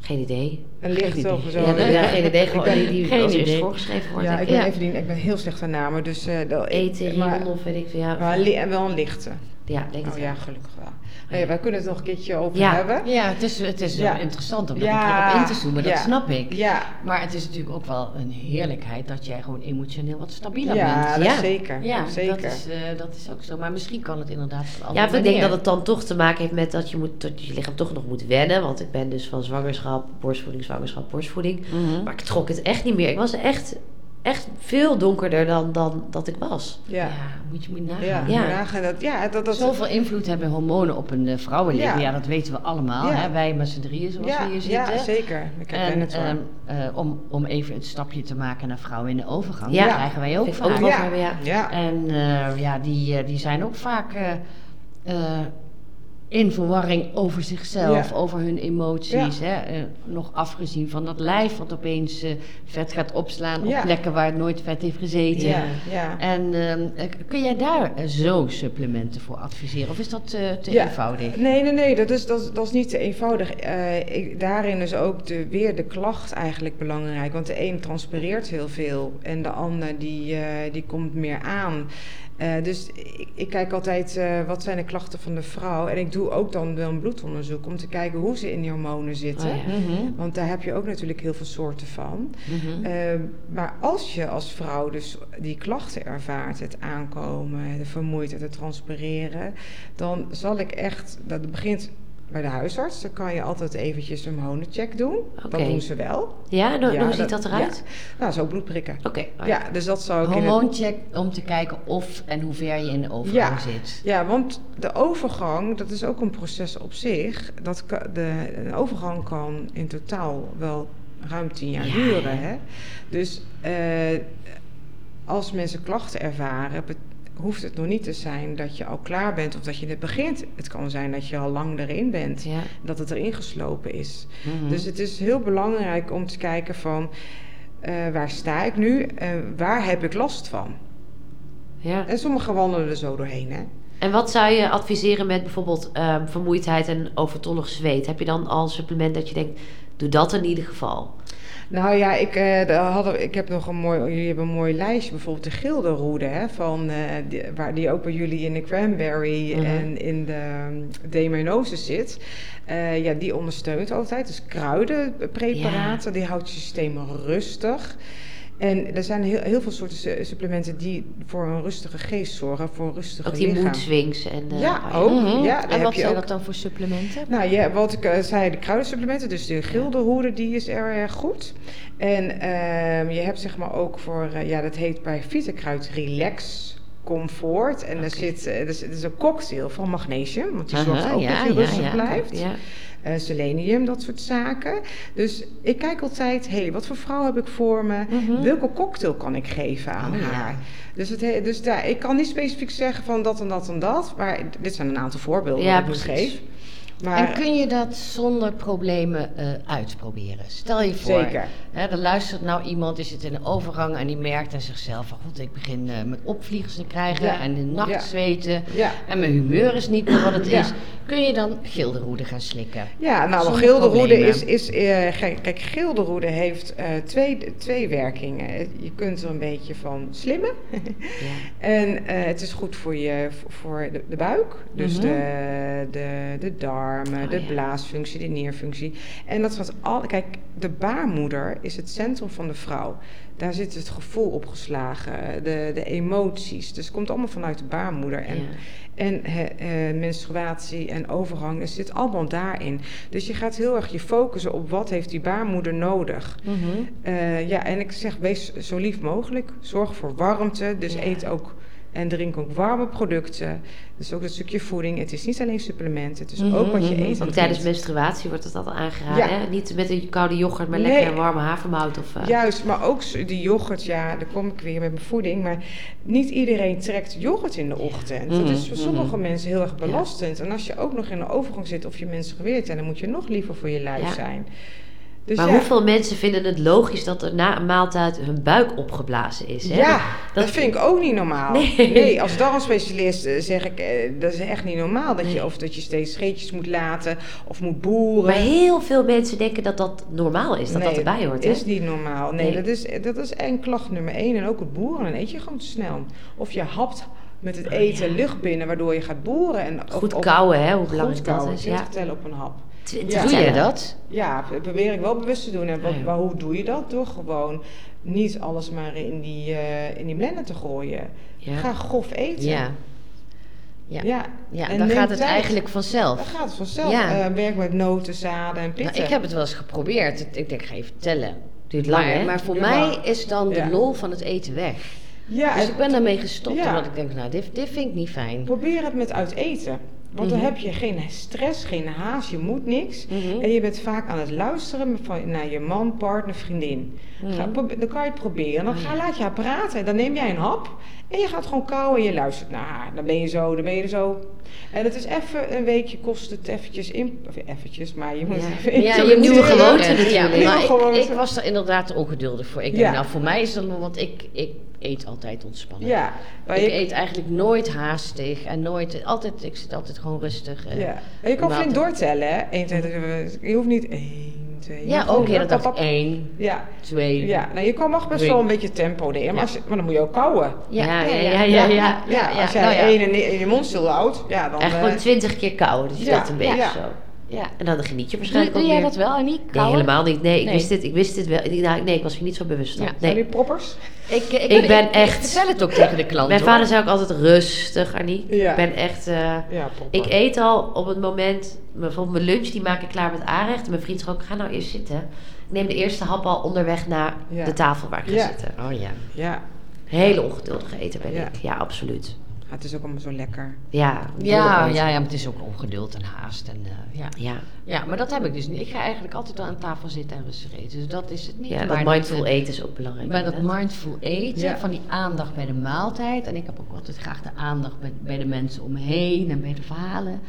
Geen idee. Een licht of zo? Ja, ja, geen idee. Gewoon ben- die, die geen als idee. voorgeschreven wordt. Ja, ik ik. ben, even, ik ben heel slecht aan namen, dus... eh dat, ik- maar, of weet ik veel. Ja, maar wel een lichte. ja denk het Oh wel. ja, gelukkig wel. Nee, wij kunnen het nog een keertje over Ja. hebben. Ja, het is, het is Ja. interessant om daar Ja, een keer op in te zoomen, dat snap ik. Ja, Maar het is natuurlijk ook wel een heerlijkheid dat jij gewoon emotioneel wat stabieler bent. dat Ja. zeker. Ja, zeker. Dat, is, eh, dat is ook zo. Maar misschien kan het inderdaad Ja, ik denk dat het dan toch te maken heeft met dat je, moet, dat je lichaam toch nog moet wennen. Want ik ben dus van zwangerschap, borstvoeding, zwangerschap, borstvoeding. Mhm. Maar ik trok het echt niet meer. Ik was echt, echt veel donkerder dan, dan dat ik was. Ja, Ja, moet je moet nagaan. ja. Ja. nagaan dat, ja, dat, dat, Zoveel invloed hebben hormonen op een eh, vrouwenleven. Ja. Ja. dat weten we allemaal. Ja. Hè? Wij met z'n drieën zoals ja, we hier zitten. ja, zeker. Ik En het wel. ehm, eh, om, om even het stapje te maken naar vrouwen in de overgang. Ja. Die krijgen wij ook vaak. ja, hebben, ja. ja. En eh, ja, die, die zijn ook vaak eh, eh, in verwarring over zichzelf, Ja. over hun emoties. Hè? Eh, nog afgezien van dat lijf wat opeens eh, vet gaat opslaan Ja. op plekken waar het nooit vet heeft gezeten. ja, ja. En ehm, eh, kun jij daar zo supplementen voor adviseren? Of is dat te eenvoudig? Nee, nee, nee, dat is, dat, dat is niet te eenvoudig. Ik, daarin is ook de, weer de klacht eigenlijk belangrijk. Want de een transpireert heel veel en de ander die, die komt meer aan. Eh, dus ik, ik kijk altijd eh, wat zijn de klachten van de vrouw. En ik doe ook dan wel een bloedonderzoek om te kijken hoe ze in die hormonen zitten. Oh ja. Mhm, Want daar heb je ook natuurlijk heel veel soorten van. mhm. Eh, maar als je als vrouw dus die klachten ervaart, het aankomen, de vermoeidheid, het transpireren, dan zal ik echt, dat begint bij de huisarts, dan kan je altijd eventjes een hormonencheck doen. Oké. Dat doen ze wel. Ja, dan, Ja, hoe ziet dat eruit? Nou, zo bloedprikken. Oké. oh Ja, dus dat zou ik in het- Hormooncheck om te kijken of en hoe ver je in de overgang Ja. zit. Ja, want de overgang, dat is ook een proces op zich. Dat de, een overgang kan in totaal wel ruim tien jaar Ja, duren. Hè? Dus eh, als mensen klachten ervaren, bet- hoeft het nog niet te zijn dat je al klaar bent of dat je net begint. Het kan zijn dat je al lang erin bent, Ja. dat het erin geslopen is. Mhm. Dus het is heel belangrijk om te kijken van eh, waar sta ik nu en waar heb ik last van. ja. En sommigen wandelen er zo doorheen. Hè? En wat zou je adviseren met bijvoorbeeld ehm, vermoeidheid en overtollig zweet? Heb je dan al een supplement dat je denkt, doe dat in ieder geval? Nou ja, ik, eh, hadden, ik heb nog een mooi, jullie hebben een mooi lijstje, bijvoorbeeld de gilderoede, hè, van, eh, die, waar die ook bij jullie in de cranberry Mhm. en in de um, demenose zit. Eh, ja, die ondersteunt altijd. Dus kruidenpreparaten, die houdt je systeem rustig. En er zijn heel, heel veel soorten su- supplementen die voor een rustige geest zorgen, voor een rustige Ook die lichaam. swings en... eh, Ja, oh ook. Mhm. Ja, en wat zijn ook. dat dan voor supplementen? Nou ja, wat ik eh, zei, de kruidensupplementen, dus de gildehoede, die is er erg goed. En ehm, je hebt zeg maar ook voor, eh, ja, dat heet bij Vitekruid Relax comfort. En er zit, er is, het is een cocktail van magnesium, want die Aha, zorgt ook ja, dat je ja, rustig ja. blijft. Eh, selenium, dat soort zaken. Dus ik kijk altijd, hé, hey, wat voor vrouw heb ik voor me? Mhm. Welke cocktail kan ik geven aan Oh, ja. haar? Dus, het, he- dus daar, ik kan niet specifiek zeggen van dat en dat en dat, maar dit zijn een aantal voorbeelden Ja, die ik geef. Maar, En kun je dat zonder problemen eh, uitproberen? Stel je voor, Zeker. hè, er luistert nou iemand, die zit in een overgang en die merkt aan zichzelf van goed, ik begin eh, met opvliegers te krijgen Ja. en de nacht Ja. zweten Ja. en mijn humeur is niet meer wat het is. Kun je dan gilderoede gaan slikken? Ja, nou, gilderoede is... is eh, kijk, gilderoede heeft twee, twee werkingen. Je kunt er een beetje van slimmen. en het is goed voor, je, voor de, de buik. Dus Mhm. de, de, de darmen, Oh, de ja. blaasfunctie, de nierfunctie. En dat gaat al... Kijk, de baarmoeder is het centrum van de vrouw. Daar zit het gevoel opgeslagen, de, de emoties. Dus het komt allemaal vanuit de baarmoeder. En Ja. en hè, eh, menstruatie en overgang, dat zit allemaal daarin. Dus je gaat heel erg je focussen op wat heeft die baarmoeder nodig. Eh, ja, en ik zeg, wees zo lief mogelijk. Zorg voor warmte, dus Ja. eet ook en drink ook warme producten. Dus ook dat stukje voeding. Het is niet alleen supplementen, het is Mhm, ook wat je mhm. eet. Ook tijdens menstruatie wordt het altijd aangeraden. Ja. Hè? Niet met een koude yoghurt, maar Nee. lekker een warme havermout. Of, eh, Juist, maar ook die yoghurt, ja, daar kom ik weer met mijn voeding. Maar niet iedereen trekt yoghurt in de ochtend. Dat is voor Mhm, sommige mhm. mensen heel erg belastend. En als je ook nog in een overgang zit of je menstrueert, ja, dan moet je nog liever voor je lijf Ja. zijn. Dus maar ja, hoeveel mensen vinden het logisch dat er na een maaltijd hun buik opgeblazen is? Hè? Ja, Dat- dat, vind ik ook niet normaal. Nee. als darmspecialist eh, zeg ik, eh, dat is echt niet normaal. Dat Nee. je, of dat je steeds scheetjes moet laten of moet boeren. Maar heel veel mensen denken dat dat normaal is, dat dat Nee, erbij hoort. Hè? is niet normaal. Nee, Nee. Dat, is, dat is één klacht nummer één. En ook het boeren, dan eet je gewoon te snel. Of je hapt met het eten Oh, ja. lucht binnen, waardoor je gaat boeren. En, of- Goed kauwen, hè? hoe belangrijk dat is. 20 Ja. tellen op een hap. Ja. Doe je dat? Ja, dat probeer ik wel bewust te doen. En wat, Ah, hoe doe je dat? Door gewoon niet alles maar in die, eh, in die blender te gooien. Ja. Ga grof eten. Ja. Ja. Ja, Ja, En dan gaat het tijd. eigenlijk dan vanzelf. gaat het vanzelf. Ja. Eh, werk met noten, zaden en Nou, pitten. ik heb het wel eens geprobeerd. Ik denk, ik ga even tellen. Duurt lang, maar, hè? maar voor Ja. mij is dan de Ja. lol van het eten weg. ja, Dus en ik ben daarmee gestopt, Ja. omdat ik denk, nou, dit, dit vind ik niet fijn. probeer het met uit eten. Want dan Mhm. heb je geen stress, geen haast, je moet niks. Mhm. En je bent vaak aan het luisteren van, naar je man, partner, vriendin. Mhm. dan kan je het proberen. Dan ga, laat je haar praten. Dan neem jij een hap. En je gaat gewoon kauwen en je luistert naar haar. Dan ben je zo, dan ben je er zo. En het is even een weekje kost het eventjes in. Of eventjes, maar je moet Ja. even Ja, je nieuwe moet- gewoonte Ja, natuurlijk. Ja, Nieuwe maar ik, was er inderdaad ongeduldig voor. Ik Ja. denk, nou, voor mij is dat want ik, ik eet altijd ontspannen. Ja, maar Ik je, eet eigenlijk nooit haastig en nooit, altijd, ik zit altijd gewoon rustig. eh. ja. En je kan flink doortellen, hè? 1, 2, 3, je hoeft niet 1, 2, Ja, ook ja, dat dacht ik één, Ja, twee. ja. Nou, je kan mag best Drie. wel een beetje tempo erin, maar, als maar dan moet je ook kauwen. Ja, ja, ja, ja, ja. Ja, als jij nou ja. één in, in je mond stil houdt, ja, dan... Echt eh, gewoon twintig keer kauwen, dus dat een beetje ja. zo. Ja. En dan geniet je Doe, waarschijnlijk doe ook jij meer. dat wel, Annie? Nee, helemaal niet. Nee, ik Nee. wist dit, ik wist dit wel. Ik, nou, nee, ik was hier niet zo bewust van. Ja. Zijn Nee. die proppers? Ik, ik, Ik ben echt- Ik vertel het ook tegen de klant. Mijn hoor. vader zei ook altijd rustig, Annie. Ja. Ik ben echt... eh, Ja, ik eet al op het moment... Bijvoorbeeld mijn lunch, die maak ik klaar met aanrecht. En mijn vriend zegt ook, ga nou eerst zitten. Ik neem de eerste hap al onderweg naar Ja. de tafel waar ik ga zitten. Oh ja. Ja. Hele ongeduldige eten ben Ja. ik. Ja, absoluut. Ja, het is ook allemaal zo lekker. Ja, Ja, ja, ja, maar het is ook ongeduld en haast. En, eh, ja. Ja, ja, maar dat heb ik dus niet. Ik ga eigenlijk altijd aan tafel zitten en rustig eten. Dus dat is het niet. ja Maar dat mindful eh, eten is ook belangrijk. Bij dat mindful eten, Ja. van die aandacht bij de maaltijd. En ik heb ook altijd graag de aandacht bij, bij de mensen om me heen en bij de verhalen.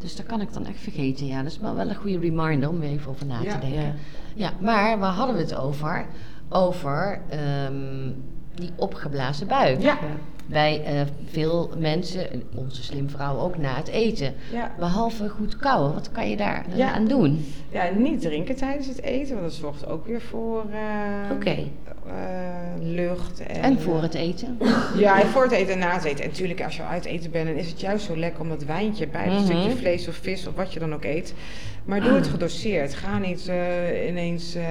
Dus daar kan ik dan echt vergeten. Ja, dat is wel wel een goede reminder om weer even over na Ja. te denken. Ja. Ja. maar waar hadden we het over? Over ehm, die opgeblazen buik. Ja. Bij eh, veel mensen, en onze slimvrouwen ook, na het eten. Ja. Behalve goed kauwen, wat kan je daar Ja. aan doen? Ja, niet drinken tijdens het eten, want dat zorgt ook weer voor Oké. eh, lucht. En, En voor het eten? Ja, en voor het eten en na het eten. En natuurlijk, als je uit eten bent, dan is het juist zo lekker om dat wijntje bij een Mhm. stukje vlees of vis of wat je dan ook eet. Maar doe het gedoseerd. Ga niet eh, ineens eh,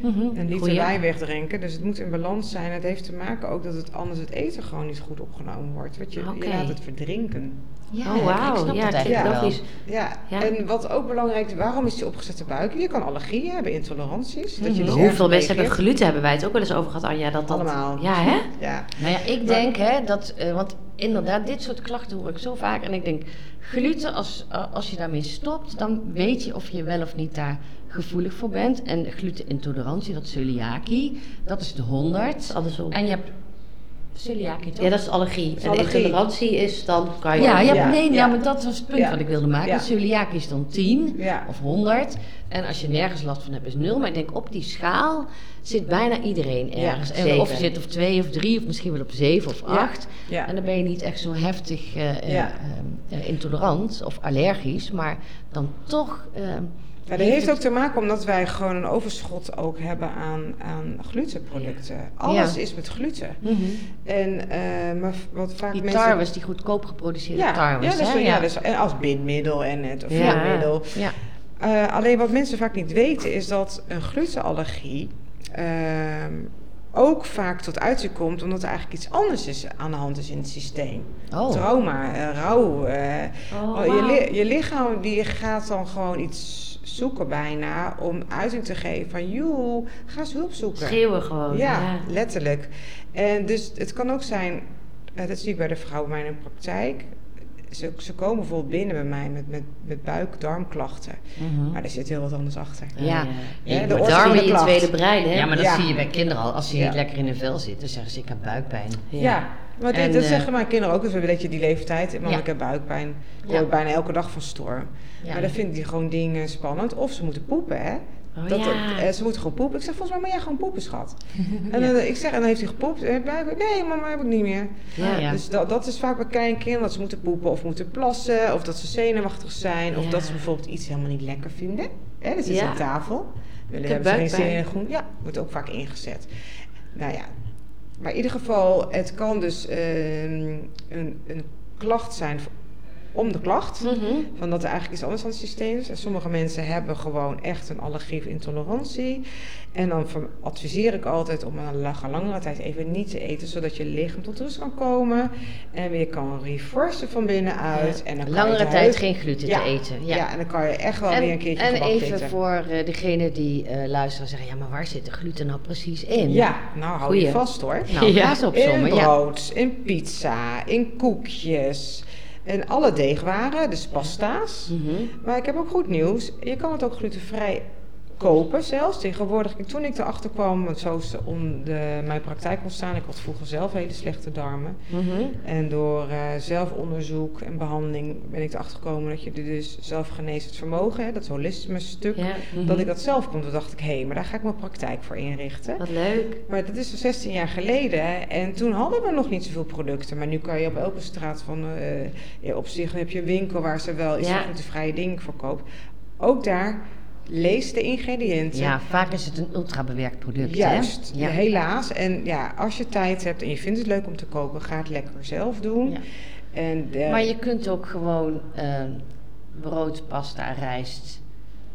Mhm. een liter wijn wegdrinken. Dus het moet in balans zijn. Het heeft te maken ook dat het anders het eten gewoon niet goed opgenomen wordt. Want je, laat het verdrinken. Ja, oh, wauw. ik snap Ja, eigenlijk wel. logisch. Ja. Ja. en wat ook belangrijk is, waarom is die opgezette buik? Je kan allergieën hebben, intoleranties. Dat je Mhm. dus Hoeveel mensen hebben gluten? Hebben wij het ook wel eens over gehad, Anja? Dat dat... Allemaal. Ja, hè? Ja. Nou ja, ik denk hè, dat, eh, want inderdaad, dit soort klachten hoor ik zo vaak. En ik denk, gluten, als, eh, als je daarmee stopt, dan weet je of je wel of niet daar gevoelig voor bent. En glutenintolerantie, dat is celiakie, dat is de 100. Andersom. En je hebt celiakie? Ja, dat is allergie. En de allergie. intolerantie is dan kan je... Ja, ja, Ja, nee, ja. ja. maar dat was het punt Ja. wat ik wilde maken. Ja. Celiakie is dan 10 Ja. of 100. En als je nergens last van hebt, is 0. Maar ik denk op die schaal zit bijna iedereen Ja, ergens. en of je zit op 2 of 3 of misschien wel op 7 of 8. Ja. En dan ben je niet echt zo heftig eh, eh, Ja. eh, eh, intolerant of allergisch. Maar dan toch. Ja, dat heeft ook te maken omdat wij gewoon een overschot ook hebben aan, aan glutenproducten. Alles Ja. is met gluten. mhm. En eh, maar wat vaak Die mensen... tarwes, die goedkoop geproduceerde ja, tarwes. ja, dat is, hè? ja, dus, en als bindmiddel en het of Ja. Eh, alleen wat mensen vaak niet weten is dat een glutenallergie ehm, ook vaak tot uiting komt omdat er eigenlijk iets anders is aan de hand is in het systeem. Oh. Trauma, eh, rouw. eh, Oh, oh, je, li- je lichaam die gaat dan gewoon iets zoeken bijna om uiting te geven van joe, ga eens hulp zoeken. Schreeuwen gewoon. Ja, Ja. letterlijk. En dus het kan ook zijn, eh, dat zie ik bij de vrouwen bij mij in de praktijk. Ze, ze komen bijvoorbeeld binnen bij mij met, met, met buik-darmklachten. Mhm. Maar er zit heel wat anders achter. Ja. Ja, Ja, de Darmen in je tweede brein, hè? Ja, maar dat Ja. zie je bij kinderen al. Als ze Ja. niet lekker in hun vel zitten, zeggen ze ik heb buikpijn. Ja, maar En, dat eh, zeggen mijn kinderen ook. Dus we hebben dat je die leeftijd. Ja. ik heb buikpijn. Ik hoor bijna elke dag van storm. Maar dan vinden die gewoon dingen spannend. Of ze moeten poepen, hè. Oh, Dat, ja. eh, ze moeten gewoon poepen. Ik zeg, volgens mij moet jij gewoon poepen, schat. En dan, ik zeg, en dan heeft hij gepoept. Nee, mama, heb ik niet meer. Ja. Ja. Dus dat, dat is vaak bij kleine kinderen. Dat ze moeten poepen of moeten plassen. Of dat ze zenuwachtig zijn. Of dat ze bijvoorbeeld iets helemaal niet lekker vinden. Hè, dat zit Ja. aan tafel. Willen hebben ze geen zin in groen. Ja, wordt ook vaak ingezet. Nou ja, maar in ieder geval, het kan dus ehm, een, een klacht zijn om de klacht. Mhm. Van dat er eigenlijk iets anders aan het systeem is. En sommige mensen hebben gewoon echt een allergie of intolerantie. En dan adviseer ik altijd om een lange, langere tijd even niet te eten, zodat je lichaam tot rust kan komen. En weer kan reversen van binnenuit. En dan Langere tijd huid- geen gluten Ja. te eten. Ja. Ja. en dan kan je echt wel En, weer een keertje en even eten. voor eh, degene die eh, luisteren zeggen, ja, maar waar zit de gluten nou precies in? Ja, nou hou je vast hoor. Nou, Ja. In brood, in pizza, in koekjes. En alle deegwaren, dus pasta's. Mhm. Maar ik heb ook goed nieuws. Je kan het ook glutenvrij kopen zelfs. Tegenwoordig, toen ik erachter kwam, want zo is om de, mijn praktijk ontstaan. Ik had vroeger zelf hele slechte darmen. Mhm. En door eh, zelfonderzoek en behandeling ben ik erachter gekomen dat je dus zelfgeneesend vermogen, hè, dat holisme stuk, Ja, dat ik dat zelf kon. Toen dacht ik, hé, maar daar ga ik mijn praktijk voor inrichten. wat leuk. Maar dat is al 16 jaar geleden en toen hadden we nog niet zoveel producten. Maar nu kan je op elke straat van, ja, op zich heb je een winkel waar ze wel iets Ja. van glutenvrije dingen verkoopt. Ook daar, lees de ingrediënten. ja, vaak is het een ultrabewerkt product. Juist, Hè? Ja. helaas. En ja, als je tijd hebt en je vindt het leuk om te koken, ga het lekker zelf doen. Ja. En de- Maar je kunt ook gewoon eh, brood, pasta, rijst,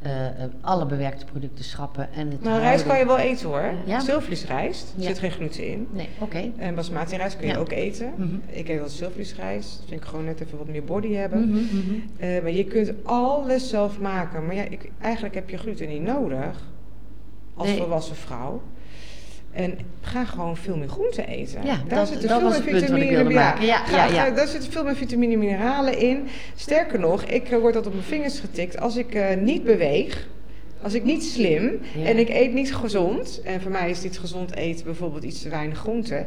eh, eh, alle bewerkte producten schrappen. En het nou, rijst kan je wel eten hoor. Ja? Zilvervliesrijst, er Ja. zit geen gluten in. Nee, oké. En basmati rijst kun je Ja. ook eten. Mhm. Ik eet wel zilvervliesrijst. Dat vind ik gewoon net even wat meer body hebben. Mhm, mhm. Eh, maar je kunt alles zelf maken. Maar ja, ik, eigenlijk heb je gluten niet nodig als Nee. volwassen vrouw. En ga gewoon veel meer groenten eten. Ja, daar dat- zitten dat veel meer vitamine. Ja, ja, ga- ja. Daar zitten veel meer vitamine en mineralen in. Sterker nog, ik eh, word dat op mijn vingers getikt. Als ik eh, niet beweeg, als ik niet slim en ik eet niet gezond. En voor mij is dit gezond eten bijvoorbeeld iets te weinig groente.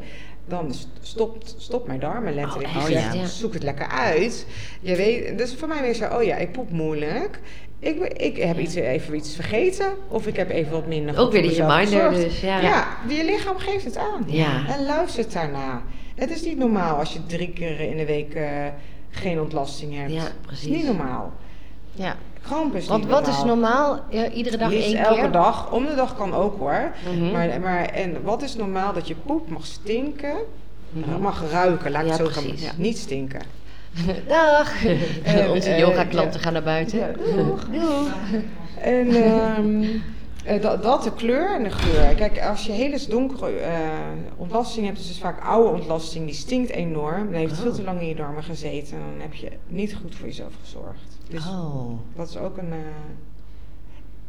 Dan st- stopt, stopt mijn darmen letterlijk. Oh, echt? Ja. zoek het lekker uit. Je weet, dus voor mij weer zo, oh ja, ik poep moeilijk. Ik, ik heb iets, even iets vergeten. Of ik heb even wat minder Ook weer die reminder dus, ja. Ja, je lichaam geeft het aan. Ja. En luistert daarna. Het is niet normaal als je drie keer in de week eh, geen ontlasting hebt. Ja, precies. is niet normaal. Ja. Kramp is Want wat normaal. is normaal? Ja, iedere dag Liefst één elke keer? dag. Om de dag kan ook hoor. Mhm. Maar, maar, en wat is normaal? Dat je poep mag stinken. Mhm. Mag ruiken, laat Ja, het zo precies. gaan. Niet stinken. Dag! Eh, Onze eh, yoga-klanten ja. gaan naar buiten. Ja, doeg. En ehm, eh, dat, dat, de kleur en de geur. Kijk, als je hele donkere eh, ontlasting hebt, dus is vaak oude ontlasting, die stinkt enorm. Dan heeft het veel Oh. te lang in je darmen gezeten. En dan heb je niet goed voor jezelf gezorgd. Dus Oh. dat is ook een... eh,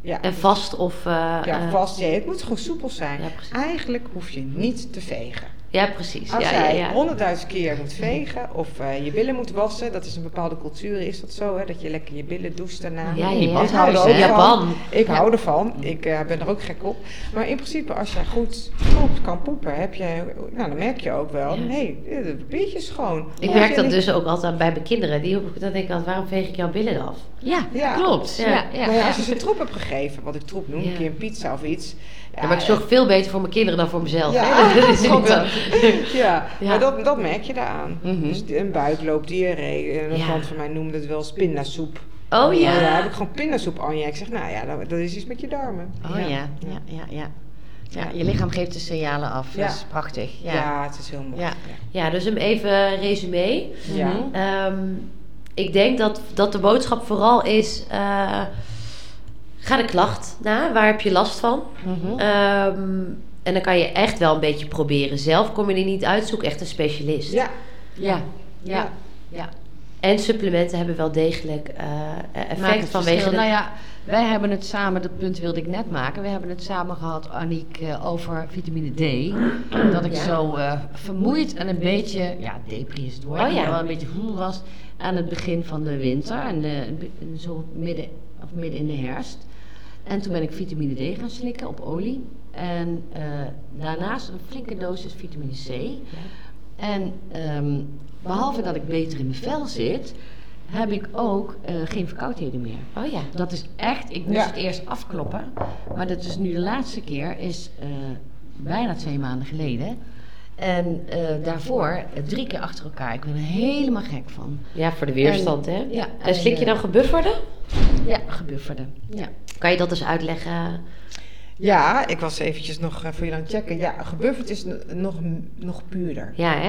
ja, En vast of... eh, ja, vast. Ja, het moet gewoon soepel zijn. Ja. Eigenlijk hoef je niet te vegen. Ja, precies. Als ja, ja, jij ja. honderdduizend keer moet vegen of eh, je billen moet wassen, dat is een bepaalde cultuur, is dat zo, hè? Dat je lekker je billen doucht daarna. Ja, ja, Die ja. Ik hou er badhuizen, ook hè? Japan. van. Ik Ja. hou ervan. Ik eh, ben er ook gek op. Maar in principe, als jij goed poept, kan poepen, heb je, nou, dan merk je ook wel, Ja. hé, hey, de papiertje is schoon. Ik merk je dat niet- dus ook altijd bij mijn kinderen. Die, dan denk ik altijd, waarom veeg ik jouw billen af? Ja, Ja. klopt. Ja. Ja. Ja, Maar ja, als je ze troep hebt gegeven, wat ik troep noem, Ja. een keer een pizza of iets. Ja, maar ik zorg veel beter voor mijn kinderen dan voor mezelf. Ja. hè? Dat is wel. Ja, Ja. maar dat, dat merk je daaraan. Dus een buikloop, diarree. Een Ja. klant van mij noemde het wel eens pindasoep. Oh Ja, daar heb ik gewoon pindasoep aan. Ik zeg, nou ja, dat, dat is iets met je darmen. Oh ja, ja, ja, ja. Ja, je lichaam geeft de signalen af. Ja. Dat is prachtig. Ja, Ja. het is heel mooi. Ja. Ja, dus hem even resume. Ja. Ehm, ik denk dat, dat de boodschap vooral is... eh, ga de klacht na. Waar heb je last van? Mhm. Ehm, en dan kan je echt wel een beetje proberen. Zelf kom je er niet uit. Zoek echt een specialist. Ja, Ja, ja, Ja. ja. En supplementen hebben wel degelijk eh, Maakt effect vanwege de... Nou ja, wij hebben het samen, dat punt wilde ik net maken. We hebben het samen gehad, Aniek, eh, over vitamine D. Dat ik Ja. zo eh, vermoeid en een beetje, ja, depri is het woord, Oh ja. maar wel een beetje voel was aan het begin van de winter. En zo midden, of midden in de herfst. En toen ben ik vitamine D gaan slikken op olie. En eh, daarnaast een flinke dosis vitamine C. En ehm, behalve dat ik beter in mijn vel zit, heb ik ook eh, geen verkoudheden meer. Oh ja. Dat is echt, ik moest Ja. het eerst afkloppen. Maar dat is nu de laatste keer, is eh, bijna twee maanden geleden. En eh, daarvoor eh, drie keer achter elkaar. Ik ben er helemaal gek van. Ja, voor de weerstand, En- hè? ja, en slik je en, dan gebufferde? Ja, gebufferde. Ja. Kan je dat eens uitleggen? ja, ik was eventjes nog eh, voor jullie aan het checken. Ja, gebufferd is nog, nog puurder. Ja, hè?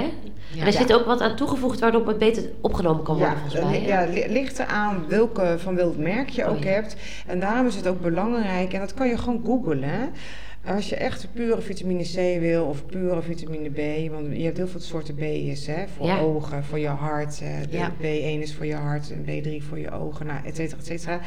Ja. en er zit ook wat aan toegevoegd waardoor het beter opgenomen kan worden, Ja, volgens mij. ja, li- ligt eraan welke, van welk merk je Oh, ook ja. hebt. En daarom is het ook belangrijk, en dat kan je gewoon googlen. hè. Als je echt pure vitamine C wil of pure vitamine B, want je hebt heel veel soorten B's, hè, voor Ja. ogen, voor je hart. De Ja. B1 is voor je hart en B3 voor je ogen, nou, et cetera, et cetera.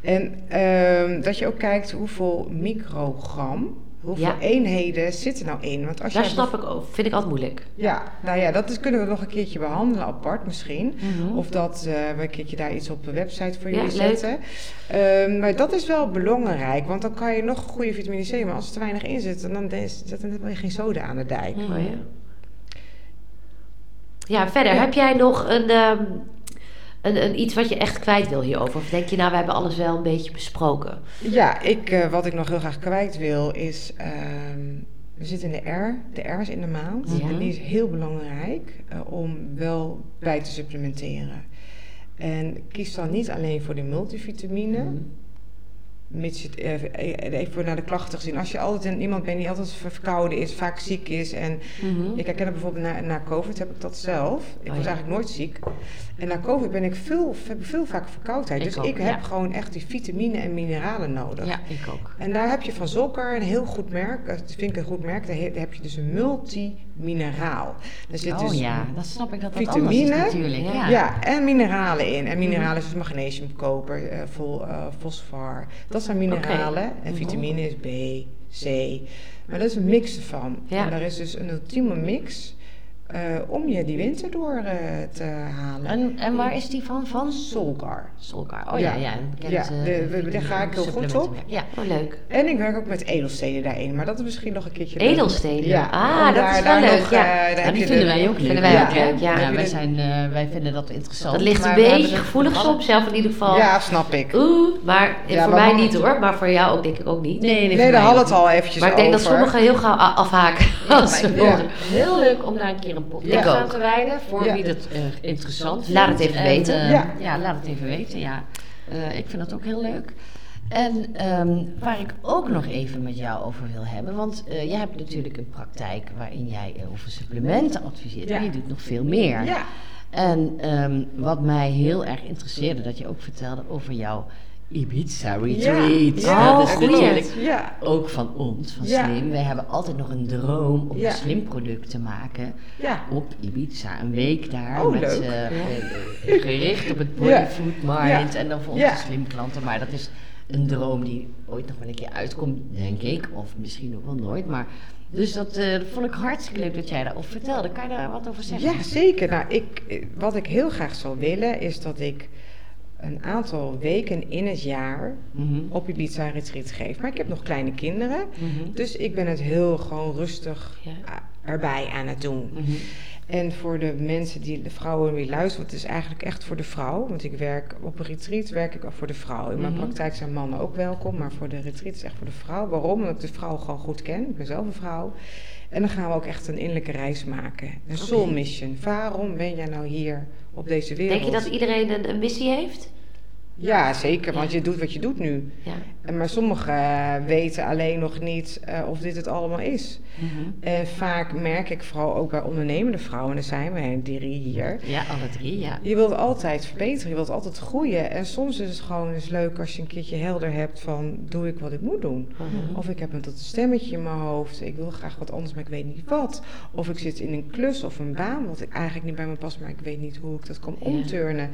En ehm, dat je ook kijkt hoeveel microgram, hoeveel Ja. eenheden zitten nou in. Want als Daar jij snap ik ook. Vind ik altijd moeilijk. ja, nou ja, dat is, kunnen we nog een keertje behandelen apart misschien. Mhm. Of dat eh, we een keertje daar iets op de website voor jullie zetten. Ehm, maar dat is wel belangrijk, want dan kan je nog goede vitamine C, maar als er te weinig in zit, dan zet dan heb je geen soda aan de dijk. Mhm. Oh, ja. ja, verder. Ja. Heb jij nog een, ehm, een, een, iets wat je echt kwijt wil hierover? Of denk je, nou, we hebben alles wel een beetje besproken? Ja, ik, eh, wat ik nog heel graag kwijt wil is, ehm, we zitten in de R, de R is in de maand. Ja. En die is heel belangrijk eh, om wel bij te supplementeren. En kies dan niet alleen voor de multivitamine, mits je het eh, even naar de klachten gezien. Als je altijd een, iemand bent die altijd verkouden is, vaak ziek is. En Mhm. ik herken het bijvoorbeeld na, na COVID heb ik dat zelf. Ik Oh, was ja. eigenlijk nooit ziek. En na COVID ben ik veel, heb ik veel vaker verkoudheid. Ik dus ook, ik heb ja. gewoon echt die vitamine en mineralen nodig. Ja, ik ook. En daar heb je van Zolker een heel goed merk. eh, Dat vind ik een goed merk. Daar he- daar heb je dus een multimineraal. Er zit Oh dus ja, dat snap ik dat dat vitamine, is natuurlijk. ja. Ja. en mineralen in. En mineralen is dus magnesium, koper, eh, vol, eh, fosfor. Dat zijn mineralen. En vitamine is B, C. Maar dat is een mix ervan. Ja. En daar is dus een ultieme mix om je die winter door eh, te halen. En, en waar is die van? Van Solgar. Solgar. Oh ja, Ja. ja. bekend, Ja, eh, de- daar ga ik heel goed op. Ja. Oh, leuk. En ik werk ook met edelstenen daarin, maar dat is misschien nog een keertje... Edelstenen? Ja, Ah, dat is wel leuk, nog, ja. eh, daar Ja, heb die je vinden de- wij ook leuk. Vinden wij Ja. ook leuk, ja. Ja, wij, zijn, eh, wij vinden dat interessant. Dat ligt een beetje gevoelig soms, zelf in ieder geval. Ja, snap ik. Oeh, maar voor mij niet hoor. Maar voor jou ook denk ik ook niet. Nee, nee, Nee, daar ook het al eventjes maar ik denk dat sommigen heel gauw afhaken. Als ze niet. Ja. horen. Heel leuk om daar een keer een podcast Ik aan ook. te wijden. Voor wie dat eh, interessant Laat het vindt. even En, weten. eh, Ja. laat het even weten. Ja. Eh, ik vind dat ook heel leuk. En ehm, waar ik ook nog even met jou over wil hebben, want eh, jij hebt natuurlijk een praktijk waarin jij over supplementen adviseert, Ja. maar je doet nog veel meer. Ja, En ehm, wat mij heel erg interesseerde, dat je ook vertelde over jouw Ibiza retreat. Ja, dat is natuurlijk ja. ook van ons, van Ja. Slim. Wij hebben altijd nog een droom om een Slim product te maken op Ibiza. Een week daar Oh, met, leuk. eh, eh, gericht op het Ja. bodyfood mind en dan voor onze. Slim klanten. Maar dat is een droom die ooit nog wel een keer uitkomt, denk ik. Of misschien ook wel nooit. Maar, dus dat, eh, vond ik hartstikke leuk dat jij daarover vertelde. Kan je daar wat over zeggen? Ja, zeker. Nou, ik, eh, wat ik heel graag zou willen is dat ik een aantal weken in het jaar Mhm. op Ibiza een retreat geef. Maar ik heb nog kleine kinderen, Mhm. dus ik ben het heel gewoon rustig Ja. erbij aan het doen. Mhm. En voor de mensen die, de vrouwen die luisteren, het is eigenlijk echt voor de vrouw. Want ik werk op een retreat, werk ik ook voor de vrouw. In mijn praktijk zijn mannen ook welkom, maar voor de retreat is echt voor de vrouw. Waarom? Omdat ik de vrouw gewoon goed ken. Ik ben zelf een vrouw. En dan gaan we ook echt een innerlijke reis maken. Een soul mission. Waarom ben jij nou hier op deze wereld? Denk je dat iedereen een, een missie heeft? Ja, zeker, want je doet wat je doet nu. Ja. En Maar sommigen eh, weten alleen nog niet eh, of dit het allemaal is. Mhm. En vaak merk ik vooral ook bij ondernemende vrouwen, en er zijn we drie hier. Ja, alle drie, ja. Je wilt altijd verbeteren, je wilt altijd groeien. En soms is het gewoon eens leuk als je een keertje helder hebt van... doe ik wat ik moet doen? Mhm. Of ik heb een tot stemmetje in mijn hoofd. Ik wil graag wat anders, maar ik weet niet wat. Of ik zit in een klus of een baan wat ik eigenlijk niet bij me past... maar ik weet niet hoe ik dat kan Ja. omturnen.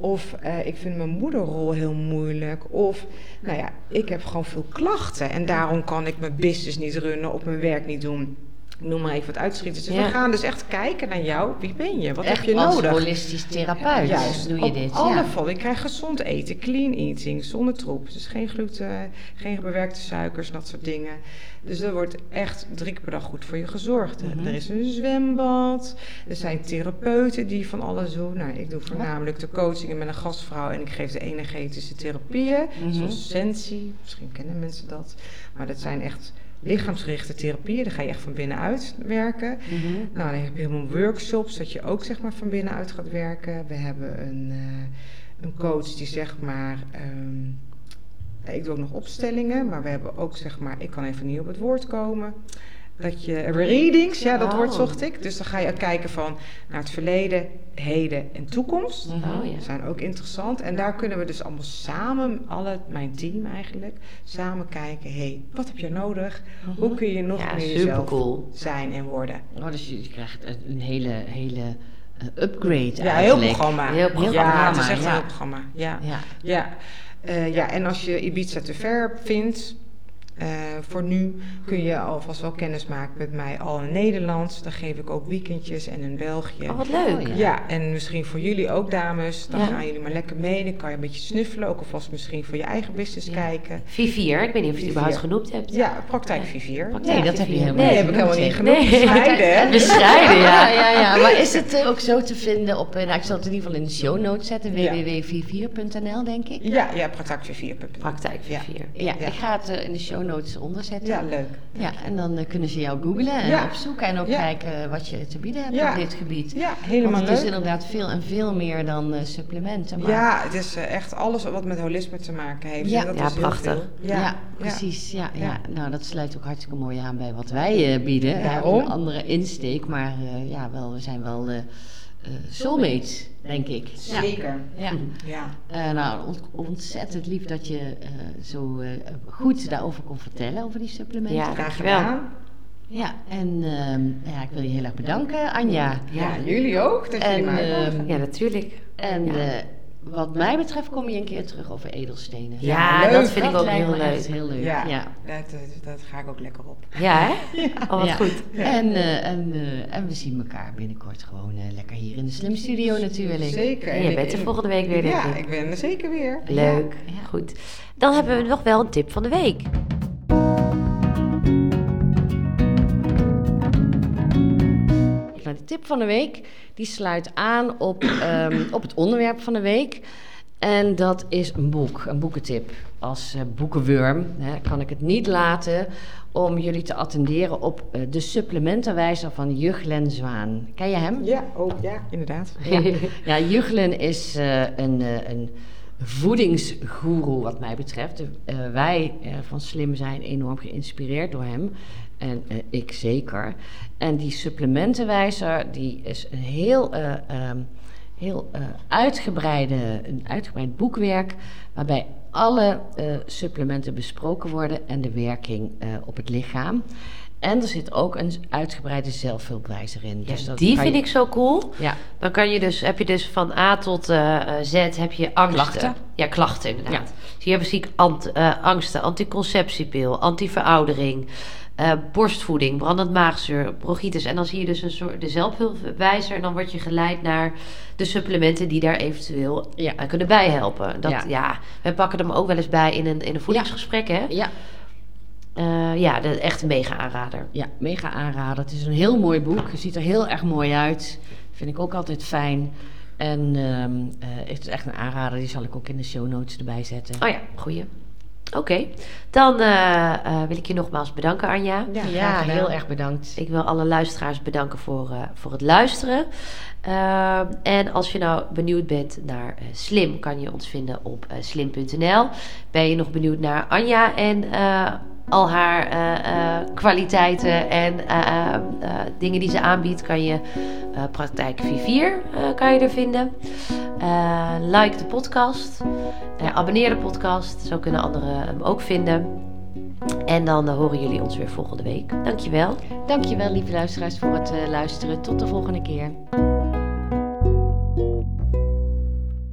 Of eh, ik vind mijn moederrol heel moeilijk. Of, nou ja, ik heb gewoon veel klachten. En daarom kan ik mijn business niet runnen of mijn werk niet doen. Noem maar even wat uitschieters. Dus Ja. we gaan dus echt kijken naar jou. Wie ben je? Wat Echt heb je als nodig? holistisch therapeut Juist, doe je op dit. alle ja. vallen. Ik krijg gezond eten, clean eating, zonder troep. Dus geen gluten, geen bewerkte suikers, dat soort dingen. Dus er wordt echt drie keer per dag goed voor je gezorgd. Mhm. Er is een zwembad, er zijn therapeuten die van alles doen. Nou, ik doe voornamelijk de coachingen met een gastvrouw en ik geef de energetische therapieën, Mhm. zoals Sensi. Misschien kennen mensen dat. Maar dat zijn echt lichaamsgerichte therapieën. Daar ga je echt van binnenuit werken. Mhm. Nou, dan heb je helemaal workshops dat je ook zeg maar van binnenuit gaat werken. We hebben een, eh, een coach die zeg maar. ehm, ik doe ook nog opstellingen, maar we hebben ook zeg maar. Ik kan even niet op het woord komen. Dat je readings, ja, dat Oh. woord zocht ik. Dus dan ga je kijken van naar het verleden, heden en toekomst. Mhm. Oh ja. Zijn ook interessant. En daar kunnen we dus allemaal samen, alle, mijn team eigenlijk, samen kijken. Hé, hey, wat heb je nodig? Hoe kun je nog Ja, meer jezelf cool. zijn en worden? Oh, dus je krijgt een- hele, hele eh, upgrade Ja, heel programma. Heel programma, Ja, het is echt ja. een heel programma. Ja. Ja. Ja. Eh, ja, en als je Ibiza te ver vindt, eh, voor nu kun je alvast wel kennis maken met mij al in Nederland. Dan geef ik ook weekendjes en in België. Oh, wat leuk. Oh, ja. Ja, en misschien voor jullie ook, dames. Dan Ja. gaan jullie maar lekker mee. Dan kan je een beetje snuffelen. Ook alvast misschien voor je eigen business Ja. kijken. Vivier, ik weet niet of je het überhaupt genoemd hebt. Ja, praktijk Vivier. Praktijk Nee, dat heb je helemaal Nee, niet heb ik helemaal niet genoemd. Nee. Bescheiden, hè? Bescheiden, Ja, ja. ja, ja. Maar is het eh, ook zo te vinden op... eh, nou, ik zal het in ieder geval in de show notes zetten. Www.44.nl, denk ik. Ja, ja, praktijkvivier.nl. Praktijk Ja. Vivier. Ja, Ja. ik ga het in de show notes onderzetten. Ja, leuk. Ja, en dan eh, kunnen ze jou googlen en Ja. opzoeken en ook Ja. kijken wat je te bieden hebt Ja. op dit gebied. Ja, helemaal Want het is leuk. inderdaad veel en veel meer dan eh, supplementen. Maar Ja, het is eh, echt alles wat met holisme te maken heeft. Ja. En dat Ja, is heel prachtig. veel. Ja, precies. Ja, ja. Ja. Nou, dat sluit ook hartstikke mooi aan bij wat wij eh, bieden. We hebben Daarom. een andere insteek, maar eh, ja, wel, we zijn wel soulmates, denk ik. Zeker. Ja. Ja. Eh, nou, ont- ontzettend lief dat je eh, zo eh, goed daarover kon vertellen, over die supplementen. Ja. Graag gedaan. Ja, en ehm, ja, ik wil je heel erg bedanken, Anja. Ja, jullie ook. Dat jullie En, uitnodigen. ehm, Ja, natuurlijk. En Ja. Wat mij betreft kom je een keer terug over edelstenen. Ja, dat vind ik ook heel leuk. heel leuk. Ja, Ja. Dat, dat, ga ik ook lekker op. Ja, hè? Oh, wat Ja. goed. En, eh, en, eh, en we zien elkaar binnenkort gewoon eh, lekker hier in de Slim Studio natuurlijk. Zeker. En je bent er volgende week weer, denk Ja, ik. ben er zeker weer. Leuk. Ja. Goed. Dan hebben we nog wel een tip van de week. De tip van de week die sluit aan op, ehm, op het onderwerp van de week. En dat is een boek, een boekentip. Als eh, boekenwurm hè, kan ik het niet laten om jullie te attenderen op eh, de supplementenwijzer van Juglen Zwaan. Ken je hem? Ja, oh ja, inderdaad. Ja, ja Juglen is eh, een, een voedingsgoeroe wat mij betreft. Wij van Slim zijn enorm geïnspireerd door hem. En eh, ik zeker. En die supplementenwijzer die is een heel, eh, ehm, heel eh, uitgebreide, een uitgebreid boekwerk... waarbij alle supplementen besproken worden en de werking op het lichaam. En er zit ook een uitgebreide zelfhulpwijzer in. Dus dat die vind je- ik zo cool. Ja, Dan kan je dus, heb je dus van A tot Z heb je angsten. Klachten. Ja, klachten inderdaad. Ja. Dus hier hebben we ziek ant, eh, angsten, anticonceptiepil, antiveroudering, eh, borstvoeding, brandend maagzuur, bronchitis. En dan zie je dus een soort de zelfhulpwijzer en dan word je geleid naar de supplementen die daar eventueel Ja. aan kunnen bijhelpen. Dat, ja. Ja. we pakken hem ook wel eens bij in een, in een voedingsgesprek, hè? ja, Eh, ja, de, echt een mega aanrader. ja, mega aanrader. Het is een heel mooi boek. Het ziet er heel erg mooi uit. Vind ik ook altijd fijn. En eh, het is echt een aanrader. Die zal ik ook in de show notes erbij zetten. Oh ja, goeie. Oké, dan eh, eh, wil ik je nogmaals bedanken, Anja. Ja, heel erg bedankt. Ik wil alle luisteraars bedanken voor, eh, voor het luisteren. Ehm, en als je nou benieuwd bent naar eh, Slim, kan je ons vinden op slim.nl. Ben je nog benieuwd naar Anja en eh, al haar eh, eh, kwaliteiten en eh, dingen die ze aanbiedt, kan je Praktijk 44 eh, kan je er vinden. Like de podcast. Abonneer de podcast. Zo kunnen anderen hem ook vinden. En dan horen jullie ons weer volgende week. Dankjewel. Dankjewel, lieve luisteraars, voor het luisteren. Tot de volgende keer.